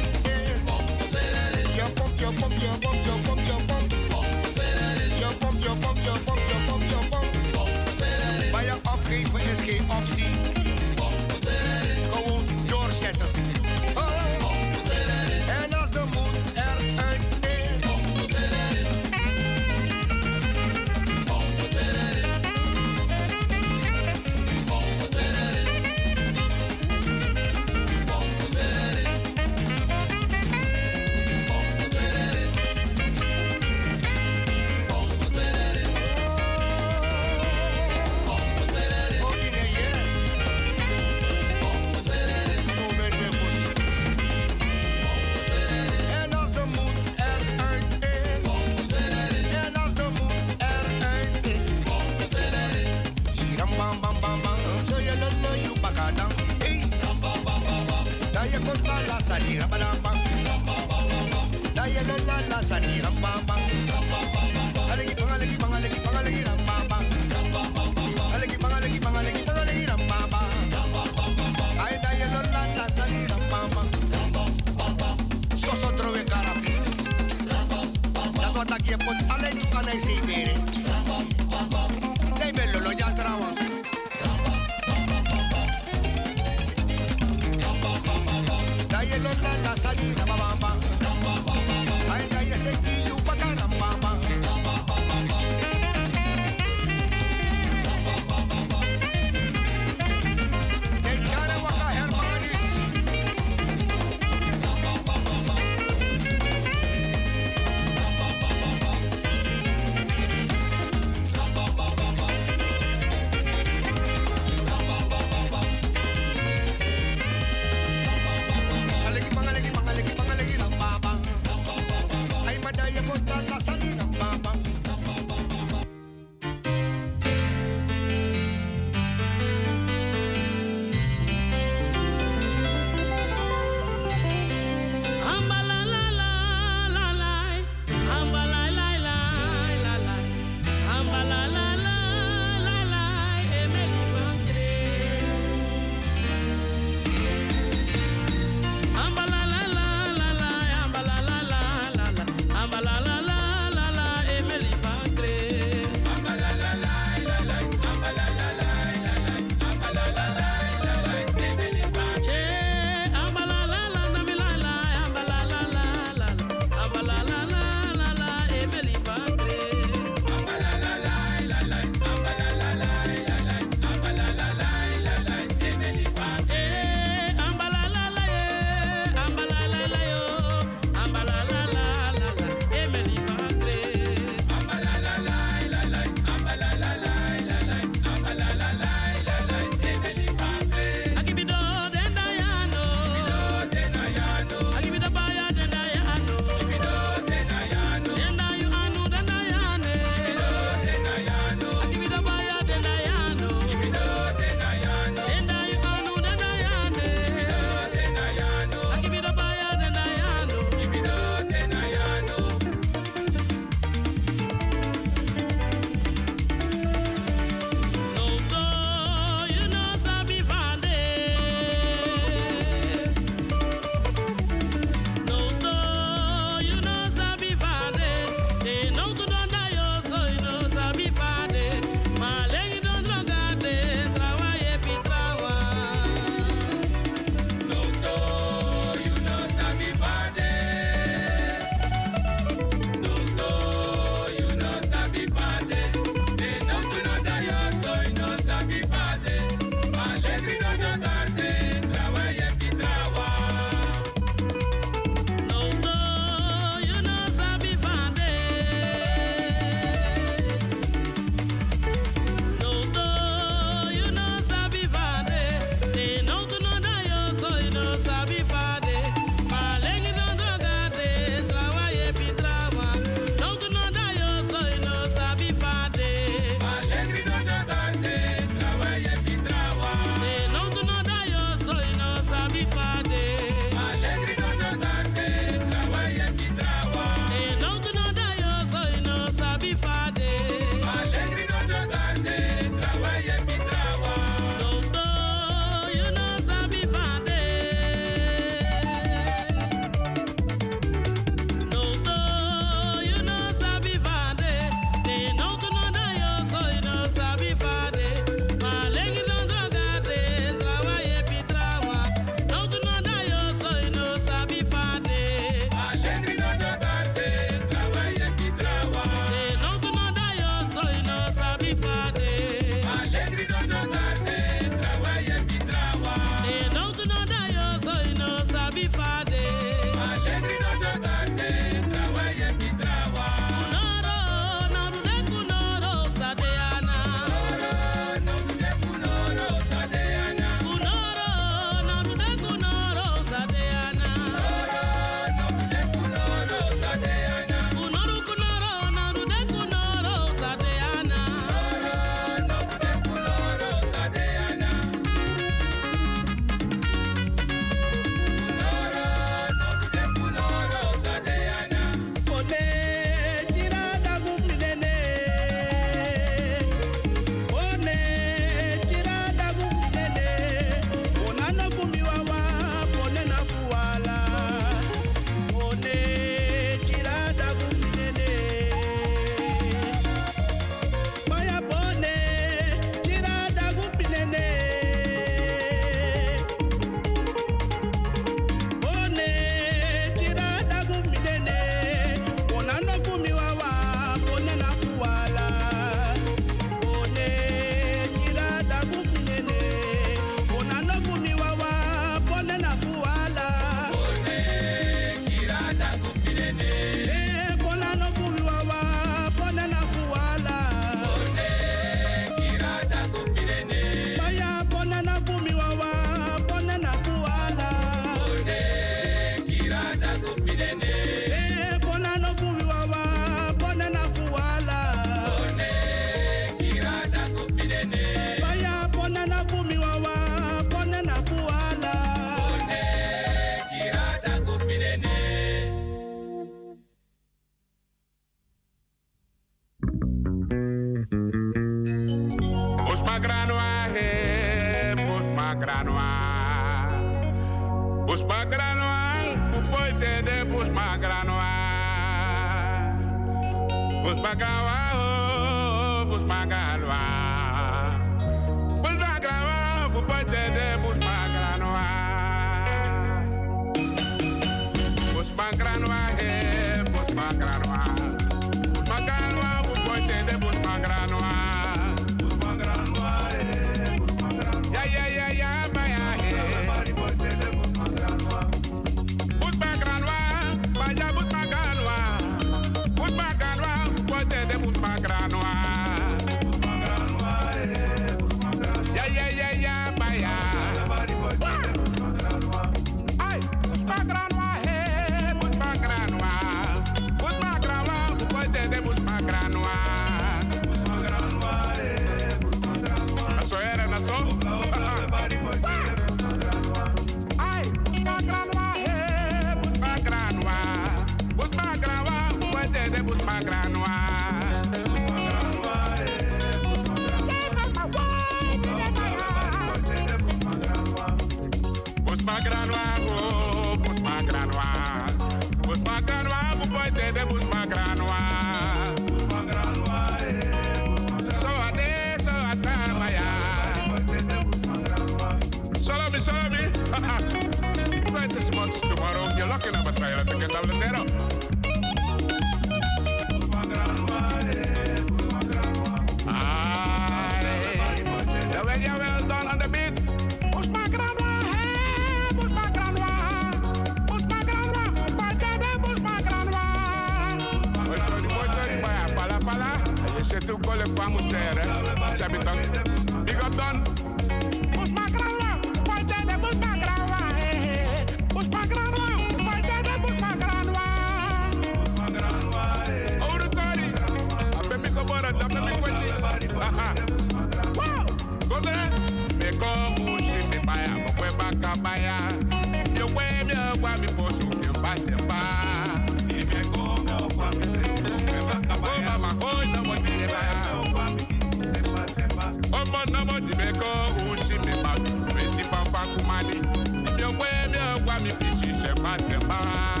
mi ogwa mi pishi shemba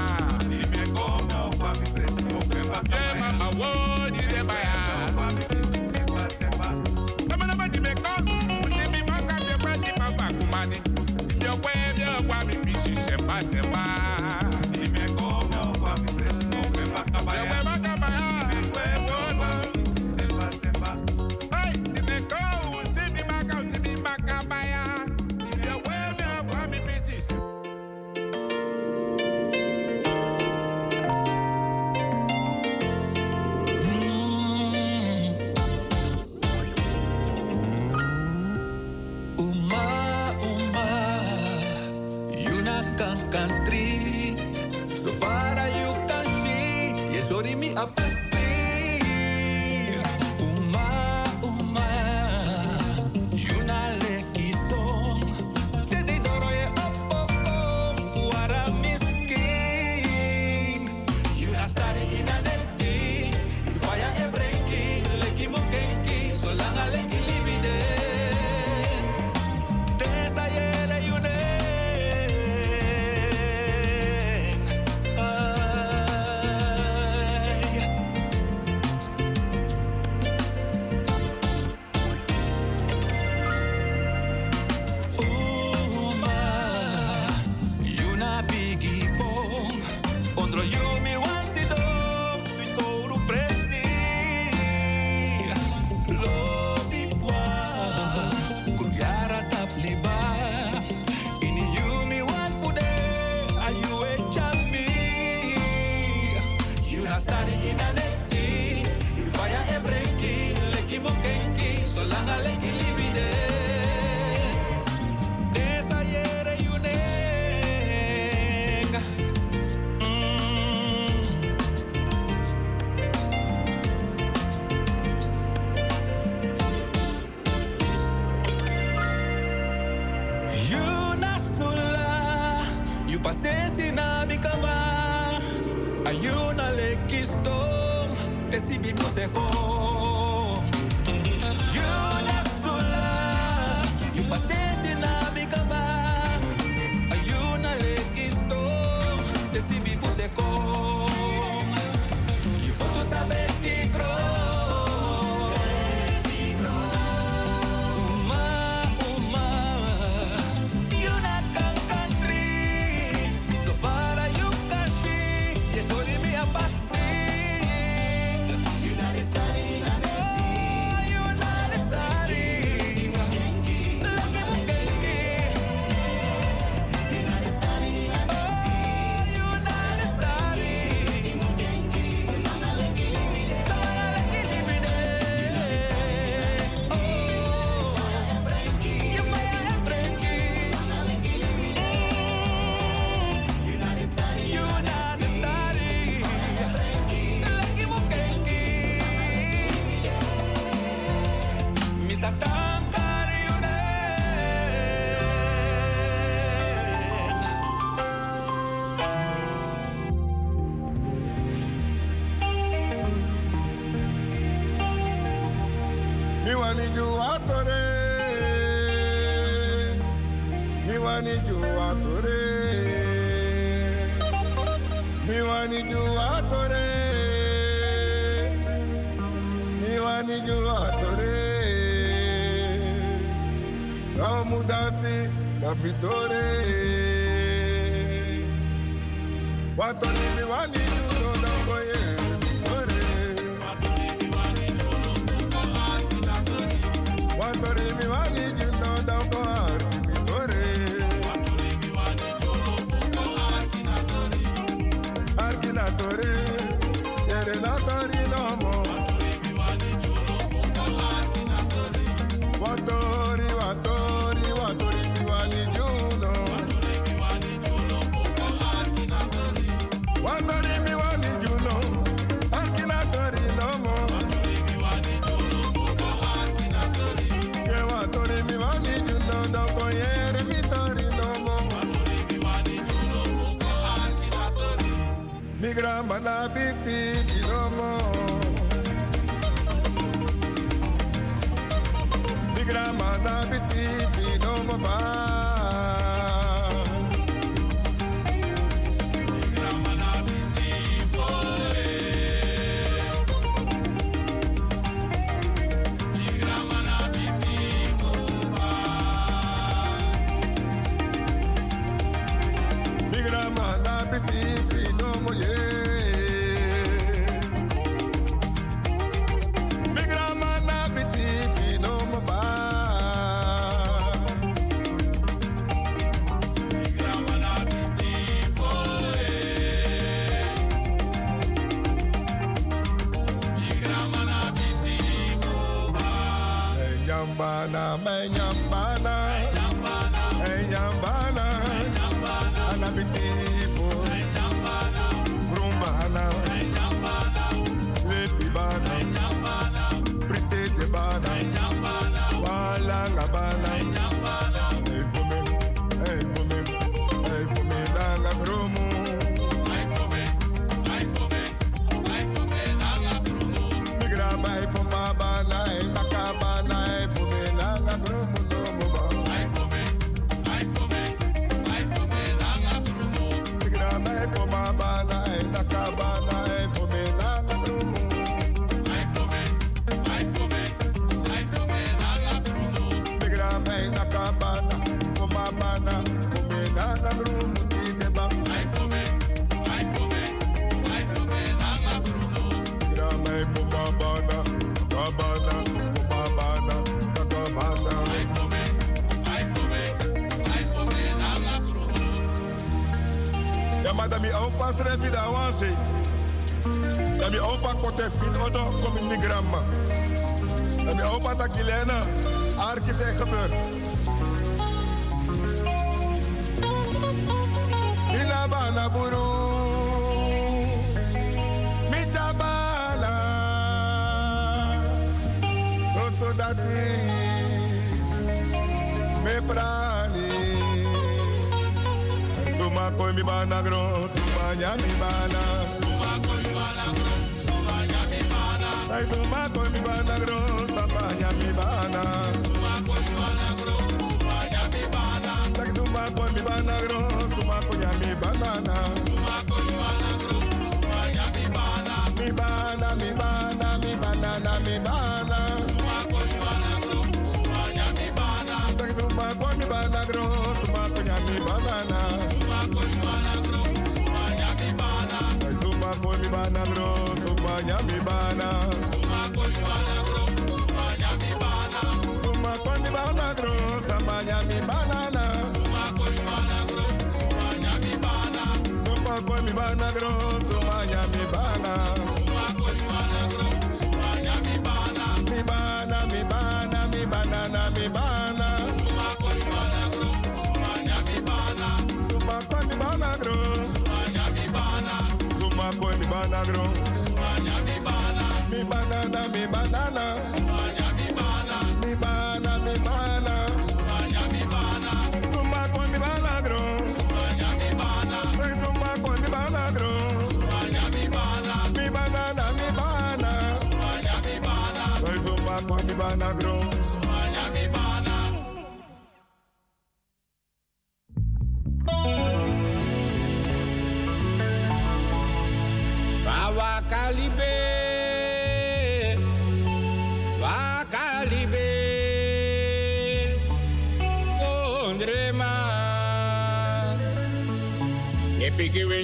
mañana.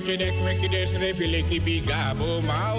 Make it deck, make it deck, if you lick it, be gabo, mao.